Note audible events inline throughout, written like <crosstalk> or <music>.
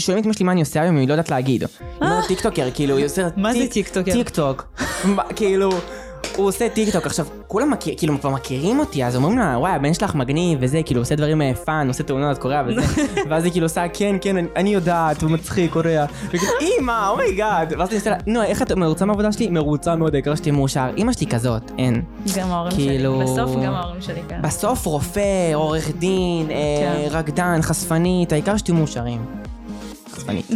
שואלים את אמא שלי מה אני עושה היום, היא לא יודעת להגיד. היא אומרת טיקטוקר, כאילו, היא עושה... מה זה טיק- טיקטוקר? טיקטוק. כאילו, הוא עושה טיקטוק. עכשיו, כולם מכיר, כאילו, כבר מכירים אותי, אז אומרים לה, וואי, הבן שלך מגניב וזה, כאילו, עושה דברים אה, fun, עושה תאונות, קוריאה וזה. <laughs> ואז היא כאילו עושה, כן, כן, אני- אני יודעת, הוא מצחיק, קוריאה. וכאילו, אימא, oh my God. ואז אני עושה לה, נו, איך את מרוצה מהעבודה שלי? מרוצה מאוד, העיקר שתהיה מאושר. אימא שלי כזאת, אין. גם ההורים שלי. כאילו- בסוף גם ההורים שלי כאלה. בסוף רופא, עורך דין, אה, כן. רקדן, חשפנית, העיקר שתהיו מאושרים. חשפנית.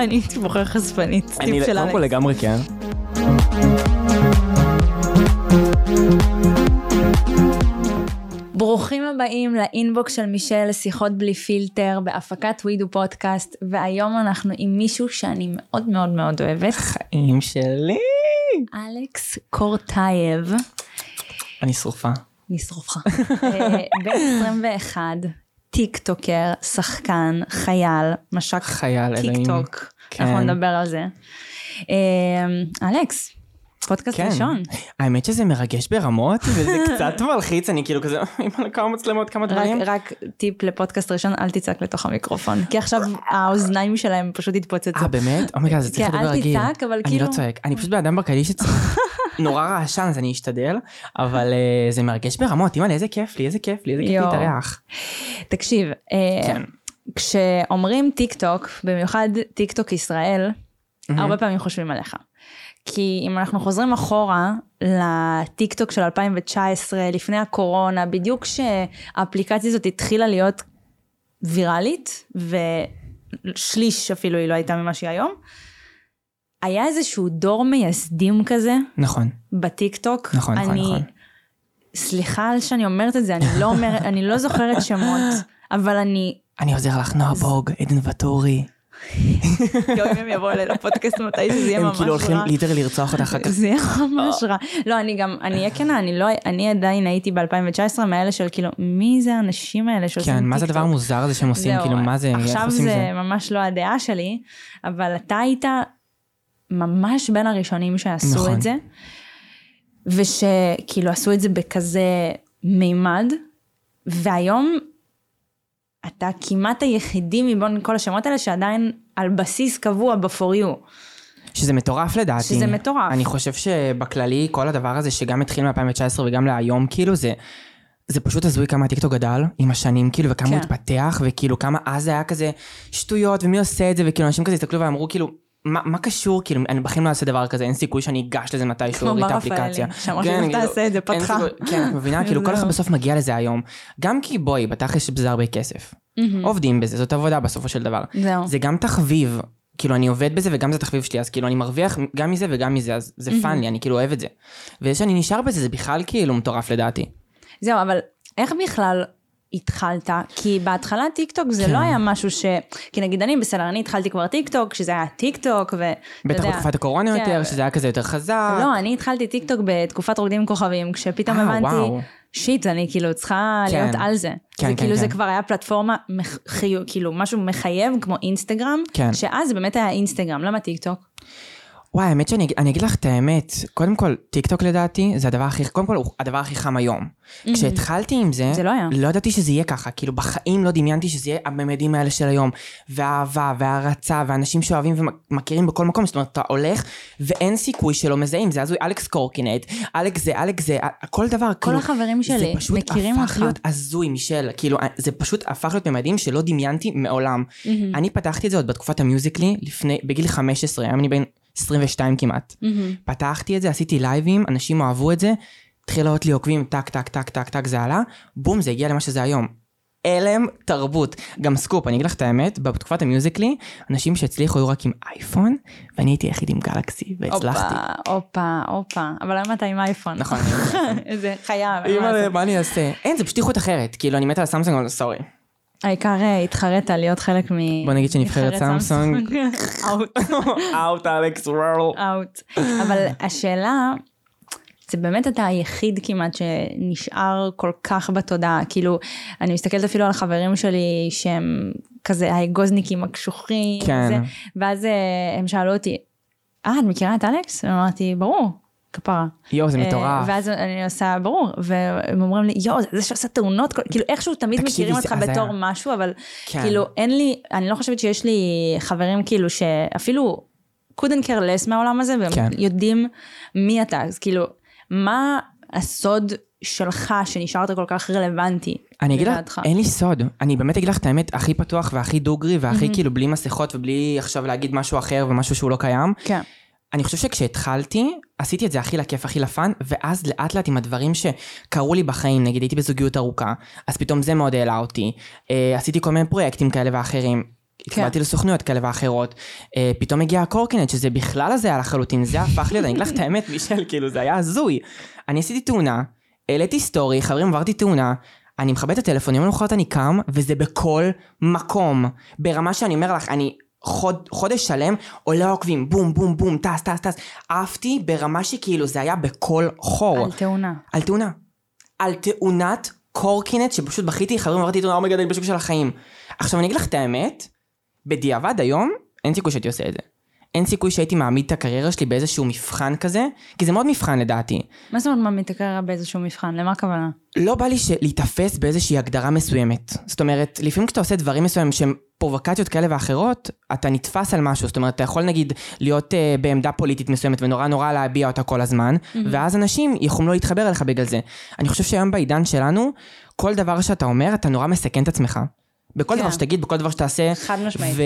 אני הייתי בוחר חשפנית. אני טיפ של קודם כל אלכס. לגמרי כן. ברוכים הבאים לאינבוקס של מישל לשיחות בלי פילטר בהפקת ווידו פודקאסט והיום אנחנו עם מישהו שאני מאוד מאוד מאוד אוהבת חיים שלי. אלכס קורטייב אני שרופה. נשרופך אה, בן 21 טיק טוקר שחקן חייל משק חייל, טיק אלוהים. טוק כן. אנחנו נדבר על זה. אה, אלכס פודקאסט כן. ראשון האמת שזה מרגש ברמות, וזה <laughs> קצת מלחיץ, אני כאילו כזה, אימא, כמה מצלמות, כמה רק, דברים. רק טיפ לפודקאסט ראשון, אל תצעק לתוך המיקרופון, כי עכשיו <laughs> האוזניים שלהם פשוט התפוצצו. אה, באמת? אומייגה, זה צריך כן, לדבר אל רגיל. תצעק, אבל אני כאילו- לא צועק, אני פשוט בן אדם בכללי שצריך... <laughs> נורא רעשן, אז אני אשתדל, אבל אה, זה מרגש ברמות, אימא, איזה כיף לי, איזה כיף לי, איזה כיף. להתארח. תקשיב, אה, כן. כשאומרים טיק טוק, במיוחד טיק טוק ישראל, הרבה פעמים חושבים עליך. כי אם אנחנו חוזרים אחורה לטיק טוק של 2019, לפני הקורונה, בדיוק כשהאפליקציה הזאת התחילה להיות ויראלית, ושליש אפילו היא לא הייתה ממה שהיא היום, היה איזשהו דור מייסדים כזה נכון, בטיק טוק. נכון, נכון, אני, נכון. סליחה על שאני אומרת את זה, אני לא אומרת, אני לא זוכרת שמות, <laughs> אבל אני, אני עוזר לך, נועה בוג, עדן ואטורי. יואו, אם הם יבואו אליי לפודקאסט מתי שזה יהיה הם ממש כאילו הולכים רע. ליטר לרצוח אותך אחר כך. זה יהיה ממש רע. לא, אני גם, אני אהיה כנה, אני לא, אני עדיין הייתי ב-2019 מאלה של כאילו, מי זה האנשים האלה שעושים כן, מה זה טיקטוק? הדבר המוזר הזה שהם עושים, כאילו, מה זה, איך עכשיו עושים זה זה? ממש לא הדעה שלי, אבל אתה היית ממש בין הראשונים שעשו נכון. את זה, ושכאילו עשו את זה בכזה מימד, והיום אתה כמעט היחידי מבין כל השמות האלה שעדיין על בסיס קבוע ב-for you. שזה מטורף לדעתי. שזה מטורף. אני חושב שבכללי כל הדבר הזה שגם התחיל מ-2019 וגם להיום כאילו זה. זה פשוט הזוי כמה הטיקטוק גדל עם השנים כאילו וכמה הוא כן. התפתח וכאילו כמה אז היה כזה שטויות ומי עושה את זה וכאילו אנשים כזה הסתכלו ואמרו כאילו מה, מה קשור כאילו אני בחיים לא אעשה דבר כזה אין סיכוי שאני אגש לזה מתישהו כמו אוריד את מר האפליקציה. רפאלי, שאמר כן, שאם כאילו, תעשה את זה, פתחה. כן את מבינה <laughs> כאילו כל אחד זהו. בסוף מגיע לזה היום גם כי בואי בתכלס יש בזה הרבה כסף עובדים בזה זאת עבודה בסופו של דבר. זה גם תחביב, כאילו אני עובד בזה וגם זה תחביב שלי, אז כאילו אני מרוויח גם מזה וגם מזה, אז זה fun לי, אני כאילו אוהב את זה. וזה שאני נשאר בזה זה בכלל כאילו מטורף לדעתי. זהו, אבל איך בכלל התחלת? כי בהתחלה טיק טוק זה כן. לא היה משהו ש... כי נגיד אני בסדר, אני התחלתי כבר טיק טוק, שזה היה טיק טוק, ו... בטח בתקופת הקורונה כן. יותר, שזה היה כזה יותר חזק. לא, אני התחלתי טיק טוק בתקופת רוקדים עם כוכבים, כשפתאום אה, הבנתי, וואו. שיט, אני כאילו צריכה כן. להיות על זה. כן, זה כן, כאילו זה כן. כבר היה פלטפורמה, מח- חיו- כאילו משהו מחייב כמו אינסטגרם, כן. שאז זה באמת היה אינסטגרם, למה טיק טוק? וואי, האמת שאני אני אגיד לך את האמת, קודם כל, טיק טוק לדעתי, זה הדבר הכי, קודם כל, הוא הדבר הכי חם היום. כשהתחלתי עם זה, זה לא היה. לא ידעתי שזה יהיה ככה, כאילו בחיים לא דמיינתי שזה יהיה הממדים האלה של היום, והאהבה, והערצה, ואנשים שאוהבים ומכירים בכל מקום, זאת אומרת, אתה הולך, ואין סיכוי שלא מזהים, זה הזוי, אלכס קורקינט, אלכס זה, אלכס זה, כל דבר, כל החברים שלי זה פשוט מכירים הפך אותך. להיות הזוי, מישל, כאילו, זה פשוט הפך להיות ממדים שלא דמיינתי מעולם. אני פתחתי את זה עוד בתקופת ה Musical.ly, לפני, בגיל 15, היום אני בן 22 כמעט. פתחתי את זה, עשיתי לייבים, אנשים אהבו את זה, התחיל לעלות לי עוקבים, טק, טק, טק, טק, טק, זה עלה, בום, זה הגיע למה שזה היום. הלם תרבות. גם סקופ, אני אגיד לך את האמת, בתקופת ה Musical.ly, אנשים שהצליחו היו רק עם אייפון, ואני הייתי היחיד עם גלקסי, והצלחתי. הופה, הופה, הופה, אבל היום אתה עם אייפון. נכון. איזה <laughs> חייב. מה לעשות. מה אני אעשה? אין, זה פשוט איכות אחרת. כאילו, אני מתה על סמסונג, אבל sorry. העיקר אה, התחרט להיות חלק מ... בוא נגיד שנבחרת נבחרת סמסונג. אאוט. אאוט, אלכס וורל. אאוט. אבל השאלה, זה באמת אתה היחיד כמעט שנשאר כל כך בתודעה. כאילו, אני מסתכלת אפילו על החברים שלי שהם כזה האגוזניקים הקשוחים. כן. ואז אה, הם שאלו אותי, אה, את מכירה את אלכס? אמרתי, ברור. כפרה. יואו, זה אה, מטורף. ואז אני עושה, ברור, והם אומרים לי, יואו, זה שעושה תאונות, כאילו איכשהו תמיד מכירים אותך. בתור משהו, אבל כן. כאילו אין לי, אני לא חושבת שיש לי חברים כאילו שאפילו couldn't care less מהעולם הזה, והם כן. יודעים מי אתה, אז כאילו, מה הסוד שלך שנשארת כל כך רלוונטי? אני אגיד לך? אין לי סוד. אני באמת אגיד לך את האמת הכי פתוח והכי דוגרי והכי כאילו בלי מסכות ובלי עכשיו להגיד משהו אחר ומשהו שהוא לא קיים. כן. אני חושב שכשהתחלתי, עשיתי את זה הכי לכיף, הכי לפאן, ואז לאט לאט עם הדברים שקרו לי בחיים, נגיד הייתי בזוגיות ארוכה, אז פתאום זה מאוד העלה אותי. אה, עשיתי כל מיני פרויקטים כאלה ואחרים. התקבלתי לסוכנויות כאלה ואחרות, אה, פתאום הגיע הקורקינט, שזה בכלל הזיה לחלוטין, זה הפך להיות, אני אגיד לך את האמת, <laughs> מישל, כאילו, זה היה הזוי. אני עשיתי תאונה, העליתי סטורי, חברים, עברתי תאונה, אני מכבה את הטלפון, יום למחרת אני קם, וזה בכל מקום. ברמה שאני אומר לך, אני חוד, חודש שלם עולה עוקבים, בום, בום, בום, טס, טס, טס. עפתי ברמה שכאילו זה היה בכל חור. על תאונה. על תאונה. על תאונת קורקינט שפשוט בכיתי, חברים, אמרתי תאונה, אומייגד, אני בשוק של החיים. עכשיו אני אגיד לך את האמת, בדיעבד היום, אין סיכוי שהייתי עושה את זה. אין סיכוי שהייתי מעמיד את הקריירה שלי באיזשהו מבחן כזה, כי זה מאוד מבחן לדעתי. מה זאת אומרת מעמיד את הקריירה באיזשהו מבחן? למה הכוונה? לא בא לי להיתפס באיזושהי הגדרה מסוימת. זאת אומרת, לפעמים כשאתה עושה דברים מסוימים שהם פרובוקציות כאלה ואחרות, אתה נתפס על משהו. זאת אומרת, אתה יכול נגיד להיות uh, בעמדה פוליטית מסוימת ונורא נורא להביע אותה כל הזמן, mm-hmm. ואז אנשים יכולים לא להתחבר אליך בגלל זה. אני חושב שהיום בעידן שלנו, כל דבר שאתה אומר, אתה נורא מסכן את עצמך. בכל כן. דבר שתגיד, בכל דבר שתעשה. חד משמעית. ו...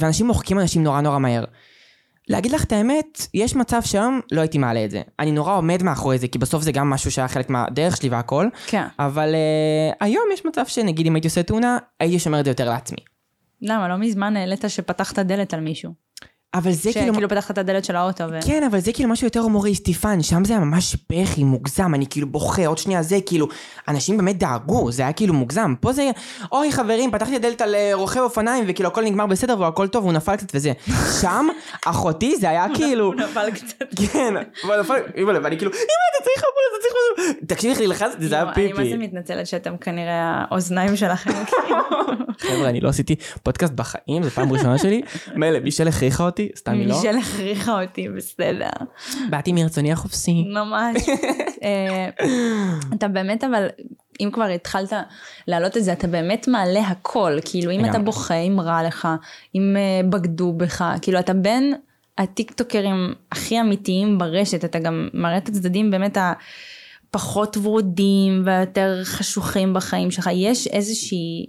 ואנשים מוחקים אנשים נורא נורא מהר. להגיד לך את האמת, יש מצב שהיום לא הייתי מעלה את זה. אני נורא עומד מאחורי זה, כי בסוף זה גם משהו שהיה חלק מהדרך שלי והכל. כן. אבל uh, היום יש מצב שנגיד אם הייתי עושה תאונה, הייתי שומר את זה יותר לעצמי. למה? לא מזמן העלית שפתחת דלת על מישהו. אבל זה כאילו... שכאילו פתחת את הדלת של האוטו. ו... כן, אבל זה כאילו משהו יותר הומוריסטי fun, שם זה היה ממש בכי, מוגזם, אני כאילו בוכה, עוד שנייה זה, כאילו, אנשים באמת דאגו, זה היה כאילו מוגזם. פה זה, אוי חברים, פתחתי דלת על אה, רוכב אופניים, וכאילו הכל נגמר בסדר והכל טוב, הוא נפל קצת וזה. שם, אחותי, זה היה <laughs> כאילו... נפל קצת. כן, אבל נפל, ואני כאילו, אמא, צריך אמבולנס, אתה צריך משהו. תקשיבי איך נלחצתי, זה היה אני מה זה פיפי. מתנצלת שאתם כנראה האוזניים שלכם. <laughs> כאילו. חבר'ה, אני לא עשיתי פודקאסט בחיים, זו פעם ראשונה שלי. מילא, מישל הכריחה אותי, סתם היא לא. מישל הכריחה אותי, בסדר. באתי מרצוני החופשי. ממש. <laughs> אה, אתה באמת אבל, אם כבר התחלת להעלות את זה, אתה באמת מעלה הכל. כאילו, אם אתה. בוכה, אם רע לך, אם אה, בגדו בך, כאילו, אתה בין הטיקטוקרים הכי אמיתיים ברשת, אתה גם מראה את הצדדים באמת הפחות ורודים והיותר חשוכים בחיים שלך. יש איזושהי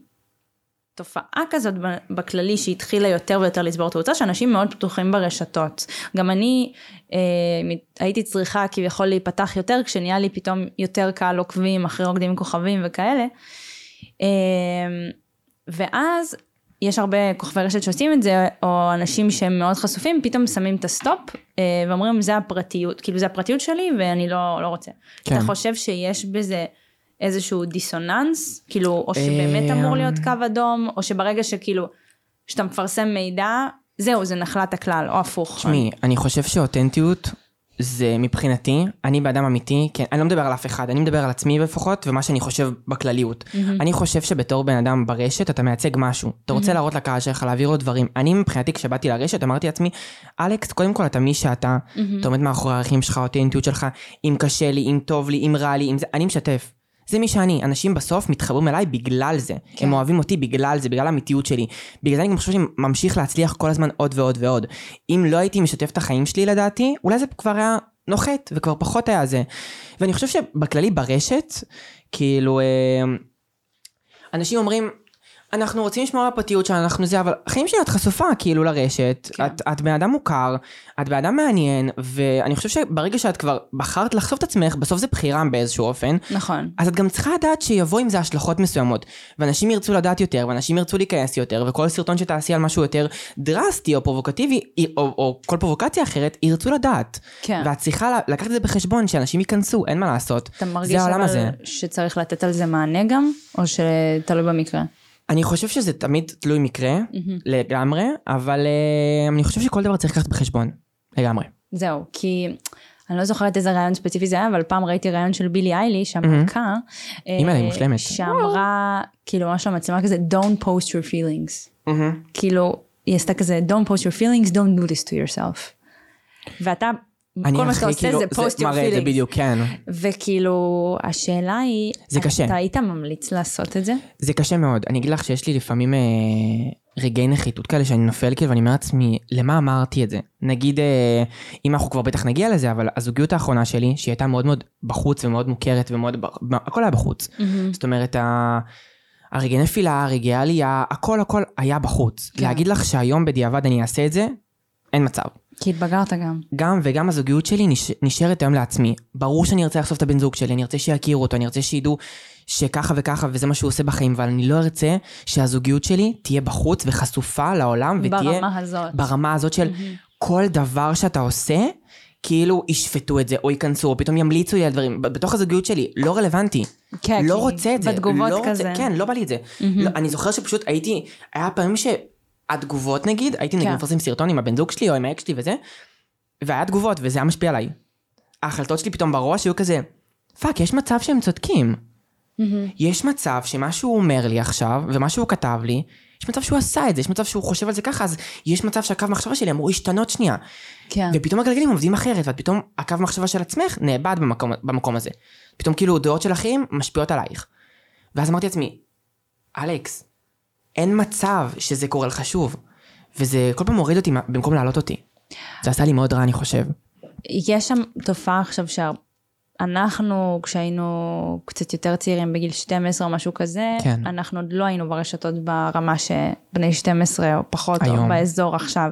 תופעה כזאת בכללי שהתחילה יותר ויותר לצבור תאוצה, שאנשים מאוד פתוחים ברשתות. גם אני אה, הייתי צריכה כביכול להיפתח יותר, כשנהיה לי פתאום יותר קהל עוקבים אחרי רוקדים עם כוכבים וכאלה. אה, ואז יש הרבה כוכבי רשת שעושים את זה, או אנשים שהם מאוד חשופים, פתאום שמים את ה stop אה, ואומרים זה הפרטיות, כאילו זה הפרטיות שלי ואני לא, לא רוצה. כן. אתה חושב שיש בזה איזשהו דיסוננס, כאילו, או שבאמת אה, אמור להיות קו אדום, או שברגע שכאילו, שאתה מפרסם מידע, זהו, זה נחלת הכלל, או הפוך. תשמעי, אני חושב שאותנטיות זה מבחינתי, אני באדם אמיתי, כן, אני לא מדבר על אף אחד, אני מדבר על עצמי לפחות, ומה שאני חושב בכלליות. אני חושב שבתור בן אדם ברשת, אתה מייצג משהו. אתה רוצה להראות לקהל שלך, להעביר לו דברים. אני מבחינתי, כשבאתי לרשת, אמרתי לעצמי, אלכס, קודם כל אתה מי שאתה, אתה עומד מאחורי הערכים שלך, האותנטיות שלך, אם קשה לי, אם טוב לי, אם רע לי, אם זה, אני משתף. זה מי שאני, אנשים בסוף מתחברים אליי בגלל זה. כן. הם אוהבים אותי בגלל זה, בגלל האמיתיות שלי. בגלל זה אני גם חושב שאני ממשיך להצליח כל הזמן עוד ועוד ועוד. אם לא הייתי משתף את החיים שלי לדעתי, אולי זה כבר היה נוחת, וכבר פחות היה זה. ואני חושב שבכללי ברשת, כאילו, אה, אנשים אומרים, אנחנו רוצים לשמור על הפרטיות שלנו, אנחנו זה, אבל החיים שלי את חשופה כאילו לרשת, כן. את, את בן אדם מוכר, את בן אדם מעניין, ואני חושב שברגע שאת כבר בחרת לחשוף את עצמך, בסוף זה בחירה באיזשהו אופן, נכון. אז את גם צריכה לדעת שיבוא עם זה השלכות מסוימות. ואנשים ירצו לדעת יותר, ואנשים ירצו להיכנס יותר, וכל סרטון שתעשי על משהו יותר דרסטי או פרובוקטיבי, או, או כל פרובוקציה אחרת, ירצו לדעת. כן. ואת צריכה לקחת את זה בחשבון, שאנשים ייכנסו, אין מה לעשות. אתה מרגיש אבל. שצריך לתת על זה מענה גם, או שתלוי במקרה? אני חושב שזה תמיד תלוי מקרה, לגמרי, אבל uh, אני חושב שכל דבר צריך לקחת בחשבון, לגמרי. זהו, כי אני לא זוכרת איזה רעיון ספציפי זה היה, אבל פעם ראיתי רעיון של בילי אייליש, המלכה, אימא'לה, היא אה, מושלמת. שאמרה, כאילו ממש למצלמה כזה, Don't post your feelings. כאילו, היא עשתה כזה, Don't post your feelings, don't do this to yourself. ואתה כל מה שאתה עושה כאילו, זה פוסט יור מראה את זה פילינג. בדיוק, כן. וכאילו, השאלה היא, זה קשה. אתה היית ממליץ לעשות את זה? זה קשה מאוד. אני אגיד לך שיש לי לפעמים אה, רגעי נחיתות כאלה שאני נופל כאילו ואני אומר לעצמי, למה אמרתי את זה? נגיד, אה, אם אנחנו כבר בטח נגיע לזה, אבל הזוגיות האחרונה שלי, שהיא הייתה מאוד מאוד בחוץ ומאוד מוכרת ומאוד, הכל היה בחוץ. זאת אומרת, ה... הרגעי נפילה, הרגעי עלייה, הכל הכל היה בחוץ. כן. להגיד לך שהיום בדיעבד אני אעשה את זה, אין מצב. כי התבגרת גם. גם וגם הזוגיות שלי נש... נשארת היום לעצמי. ברור שאני ארצה לחשוף את הבן זוג שלי, אני ארצה שיכירו אותו, אני ארצה שידעו שככה וככה וזה מה שהוא עושה בחיים, אבל אני לא ארצה שהזוגיות שלי תהיה בחוץ וחשופה לעולם ותהיה ברמה הזאת. ברמה הזאת של כל דבר שאתה עושה, כאילו ישפטו את זה או ייכנסו או פתאום ימליצו לי על דברים. בתוך הזוגיות שלי, לא רלוונטי. כן, לא כי רוצה את זה. בתגובות לא רוצה- כזה. כן, לא בא לי את זה. לא, אני זוכר שפשוט הייתי, היה פעמים שהתגובות נגיד, הייתי נגיד כן. מפרסם סרטון עם הבן זוג שלי או עם האקס שלי וזה, והיה תגובות וזה היה משפיע עליי. ההחלטות שלי פתאום בראש היו כזה, fuck, יש מצב שהם צודקים. יש מצב שמה שהוא אומר לי עכשיו, ומה שהוא כתב לי, יש מצב שהוא עשה את זה, יש מצב שהוא חושב על זה ככה, אז יש מצב שהקו מחשבה שלי אמור להשתנות שנייה. כן. ופתאום הגלגלים עובדים אחרת, ואת פתאום הקו מחשבה של עצמך נאבד במקום, במקום הזה. פתאום כאילו דעות של אחרים משפיעות עלייך. ואז אמרתי לעצמי, אלכס, אין מצב שזה קורה לך שוב. וזה כל פעם מוריד אותי במקום להעלות אותי. זה עשה לי מאוד רע, אני חושב. יש שם תופעה עכשיו שאנחנו, כשהיינו קצת יותר צעירים, בגיל 12 או משהו כזה, כן. אנחנו עוד לא היינו ברשתות ברמה שבני 12 או פחות, או היום. באזור עכשיו.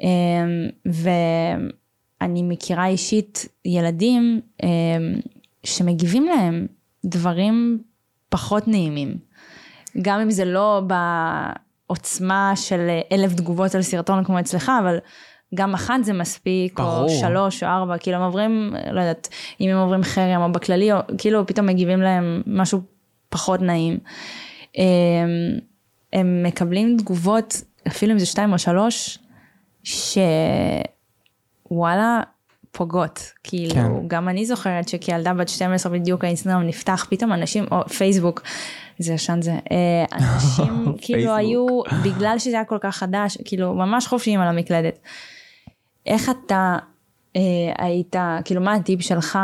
אמ, ואני מכירה אישית ילדים אמ, שמגיבים להם דברים פחות נעימים. גם אם זה לא בעוצמה של אלף תגובות על סרטון כמו אצלך, אבל גם אחת זה מספיק, ברור. או שלוש או ארבע, כאילו הם עוברים, לא יודעת, אם הם עוברים חרם או בכללי, או כאילו פתאום מגיבים להם משהו פחות נעים. הם, הם מקבלים תגובות, אפילו אם זה שתיים או שלוש, שוואלה, פוגעות. כאילו, כן. גם אני זוכרת שכילדה בת 12 בדיוק האינסטגרם נפתח, פתאום אנשים, או פייסבוק, זה ישן זה, אה, אנשים <laughs> כאילו. היו, בגלל שזה היה כל כך חדש, כאילו ממש חופשיים על המקלדת. איך אתה אה, היית, כאילו מה הטיפ שלך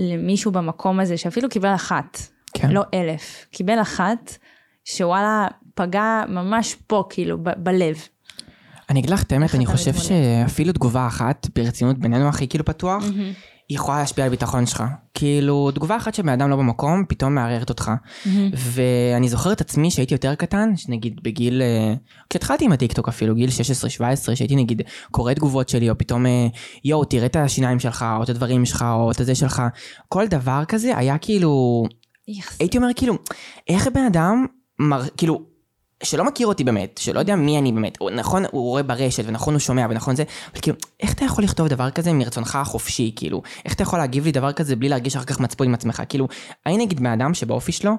למישהו במקום הזה שאפילו קיבל אחת, כן. לא אלף, קיבל אחת, שוואלה פגע ממש פה כאילו ב- בלב. אני אגיד לך את האמת, אני חושב מתמודד? שאפילו תגובה אחת, ברצינות בינינו הכי כאילו פתוח, היא יכולה להשפיע על הביטחון שלך. כאילו, תגובה אחת שבן אדם לא במקום, פתאום מערערת אותך. ואני זוכר את עצמי שהייתי יותר קטן, שנגיד בגיל, אה, כשהתחלתי עם הטיקטוק אפילו, גיל 16-17, שהייתי נגיד קורא תגובות שלי, או פתאום, אה, יואו, תראה את השיניים שלך, או את הדברים שלך, או את הזה שלך. כל דבר כזה היה כאילו, איכס. הייתי אומר כאילו, איך בן אדם, מר, כאילו, שלא מכיר אותי באמת, שלא יודע מי אני באמת, הוא, נכון הוא רואה ברשת, ונכון הוא שומע, ונכון זה, אבל כאילו, איך אתה יכול לכתוב דבר כזה מרצונך החופשי, כאילו, איך אתה יכול להגיב לי דבר כזה בלי להרגיש אחר כך מצפון עם עצמך, כאילו, אני נגיד בן אדם שבאופי שלו,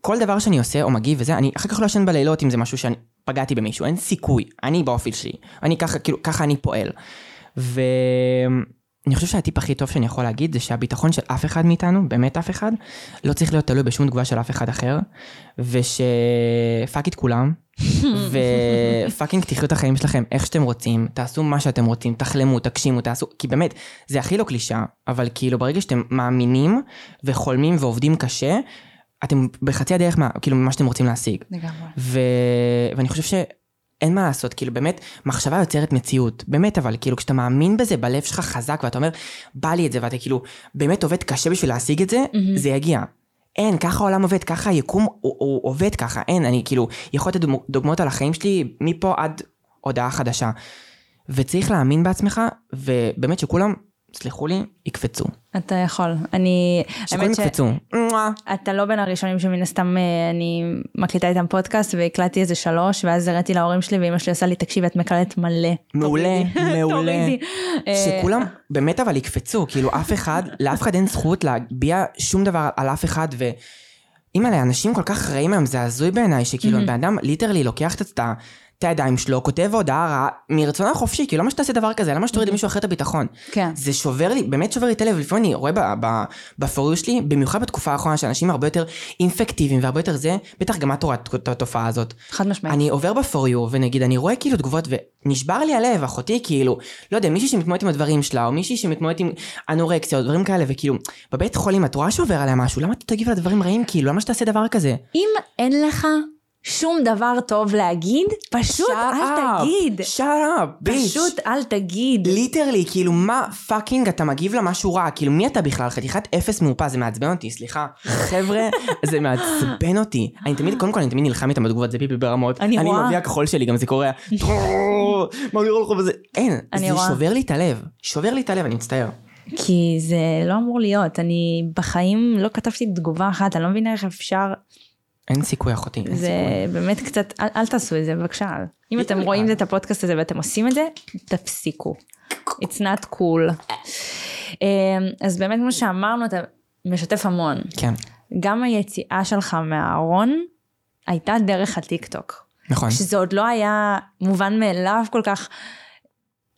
כל דבר שאני עושה או מגיב וזה, אני אחר כך לא ישן בלילות אם זה משהו שאני פגעתי במישהו, אין סיכוי, אני באופי שלי, אני ככה, כאילו, ככה אני פועל. ואני חושב שהטיפ הכי טוב שאני יכול להגיד זה שהביטחון של אף אחד מאיתנו, באמת אף אחד, לא צריך להיות תלוי בשום תגובה של אף אחד אחר, ושפאק את כולם, <laughs> ופאקינג תחיו את החיים שלכם איך שאתם רוצים, תעשו מה שאתם רוצים, תחלמו, תגשימו, תעשו, כי באמת, זה הכי לא קלישאה, אבל כאילו ברגע שאתם מאמינים וחולמים ועובדים קשה, אתם בחצי הדרך מה, כאילו ממה שאתם רוצים להשיג. לגמרי. ו... ואני חושב שאין מה לעשות, כאילו באמת, מחשבה יוצרת מציאות, באמת אבל, כאילו כשאתה מאמין בזה בלב שלך חזק ואתה אומר, בא לי את זה, ואתה כאילו באמת עובד קשה בשביל להשיג את זה, זה יגיע. אין, ככה העולם עובד, ככה היקום הוא, הוא עובד ככה, אין, אני כאילו, יכול לתת דוגמא- דוגמאות על החיים שלי מפה עד הודעה חדשה. וצריך להאמין בעצמך, ובאמת שכולם, סלחו לי, יקפצו. אתה יכול. אני, שכולם האמת ש... יקפצו. מואה. אתה לא בין הראשונים שמן הסתם אה, אני מקליטה איתם פודקאסט והקלטתי איזה שלוש ואז הראיתי להורים שלי ואמא שלי עושה לי תקשיבי את מקלטת מלא. מעולה, תורידי." מעולה. <laughs> אה, שכולם באמת אבל יקפצו, כאילו אף אחד, <laughs> לאף אחד אין זכות להביע שום דבר על אף אחד ו... אימא'לה, אנשים כל כך רעים היום, זה הזוי בעיניי, שכאילו. בן אדם ליטרלי לוקח את ה- את הידיים שלו, כותב הודעה רעה, מרצונו החופשי, כאילו למה שתעשה דבר כזה? למה שתוריד למישהו אחר את הביטחון? כן. זה שובר לי, באמת שובר לי את הלב, לפעמים אני רואה בפוריו שלי, במיוחד בתקופה האחרונה, שאנשים הרבה יותר אינפקטיביים והרבה יותר זה, בטח גם את רואה את התופעה הזאת. חד משמעית. אני עובר בפוריו, ונגיד, אני רואה כאילו תגובות, ונשבר לי הלב, אחותי, כאילו, לא יודע, מישהי שמתמודדת עם הדברים שלה, או מישהי שמתמודדת עם אנורקסיה, או דברים כאלה, וכאילו, בבית חולים את רואה שעובר עליה משהו, למה אתה תגיב על דברים רעים, כאילו, למה שתעשה דבר כזה? אם אין לך שום דבר טוב להגיד, פשוט אל תגיד. shut up, bitch. פשוט אל תגיד. literally, כאילו מה fucking אתה מגיב למשהו רע, כאילו מי אתה בכלל? חתיכת אפס מאופס, זה מעצבן אותי, סליחה. חבר'ה, <laughs> זה מעצבן אותי. אני תמיד, קודם כל אני תמיד נלחם איתם בתגובות, זה פיפי ברמות. אני רואה. אני מגיב מהכחול שלי, גם זה קורה. <laughs> מה אני רואה לך בזה? אין, אני זה. שובר לי את הלב. שובר לי את הלב, אני מצטער. כי זה לא אמור להיות, אני בחיים לא כתבתי תגובה אחת, אני לא מבינה איך אפשר, אין סיכוי אחותי, אין זה סיכוי. באמת קצת, אל, אל תעשו את זה בבקשה. אם אתם. רואים את הפודקאסט הזה ואתם עושים את זה, תפסיקו. It's not cool. אמ, אז באמת כמו שאמרנו, אתה משתף המון. כן, גם היציאה שלך מהארון הייתה דרך הטיק טוק. נכון. שזה עוד לא היה מובן מאליו כל כך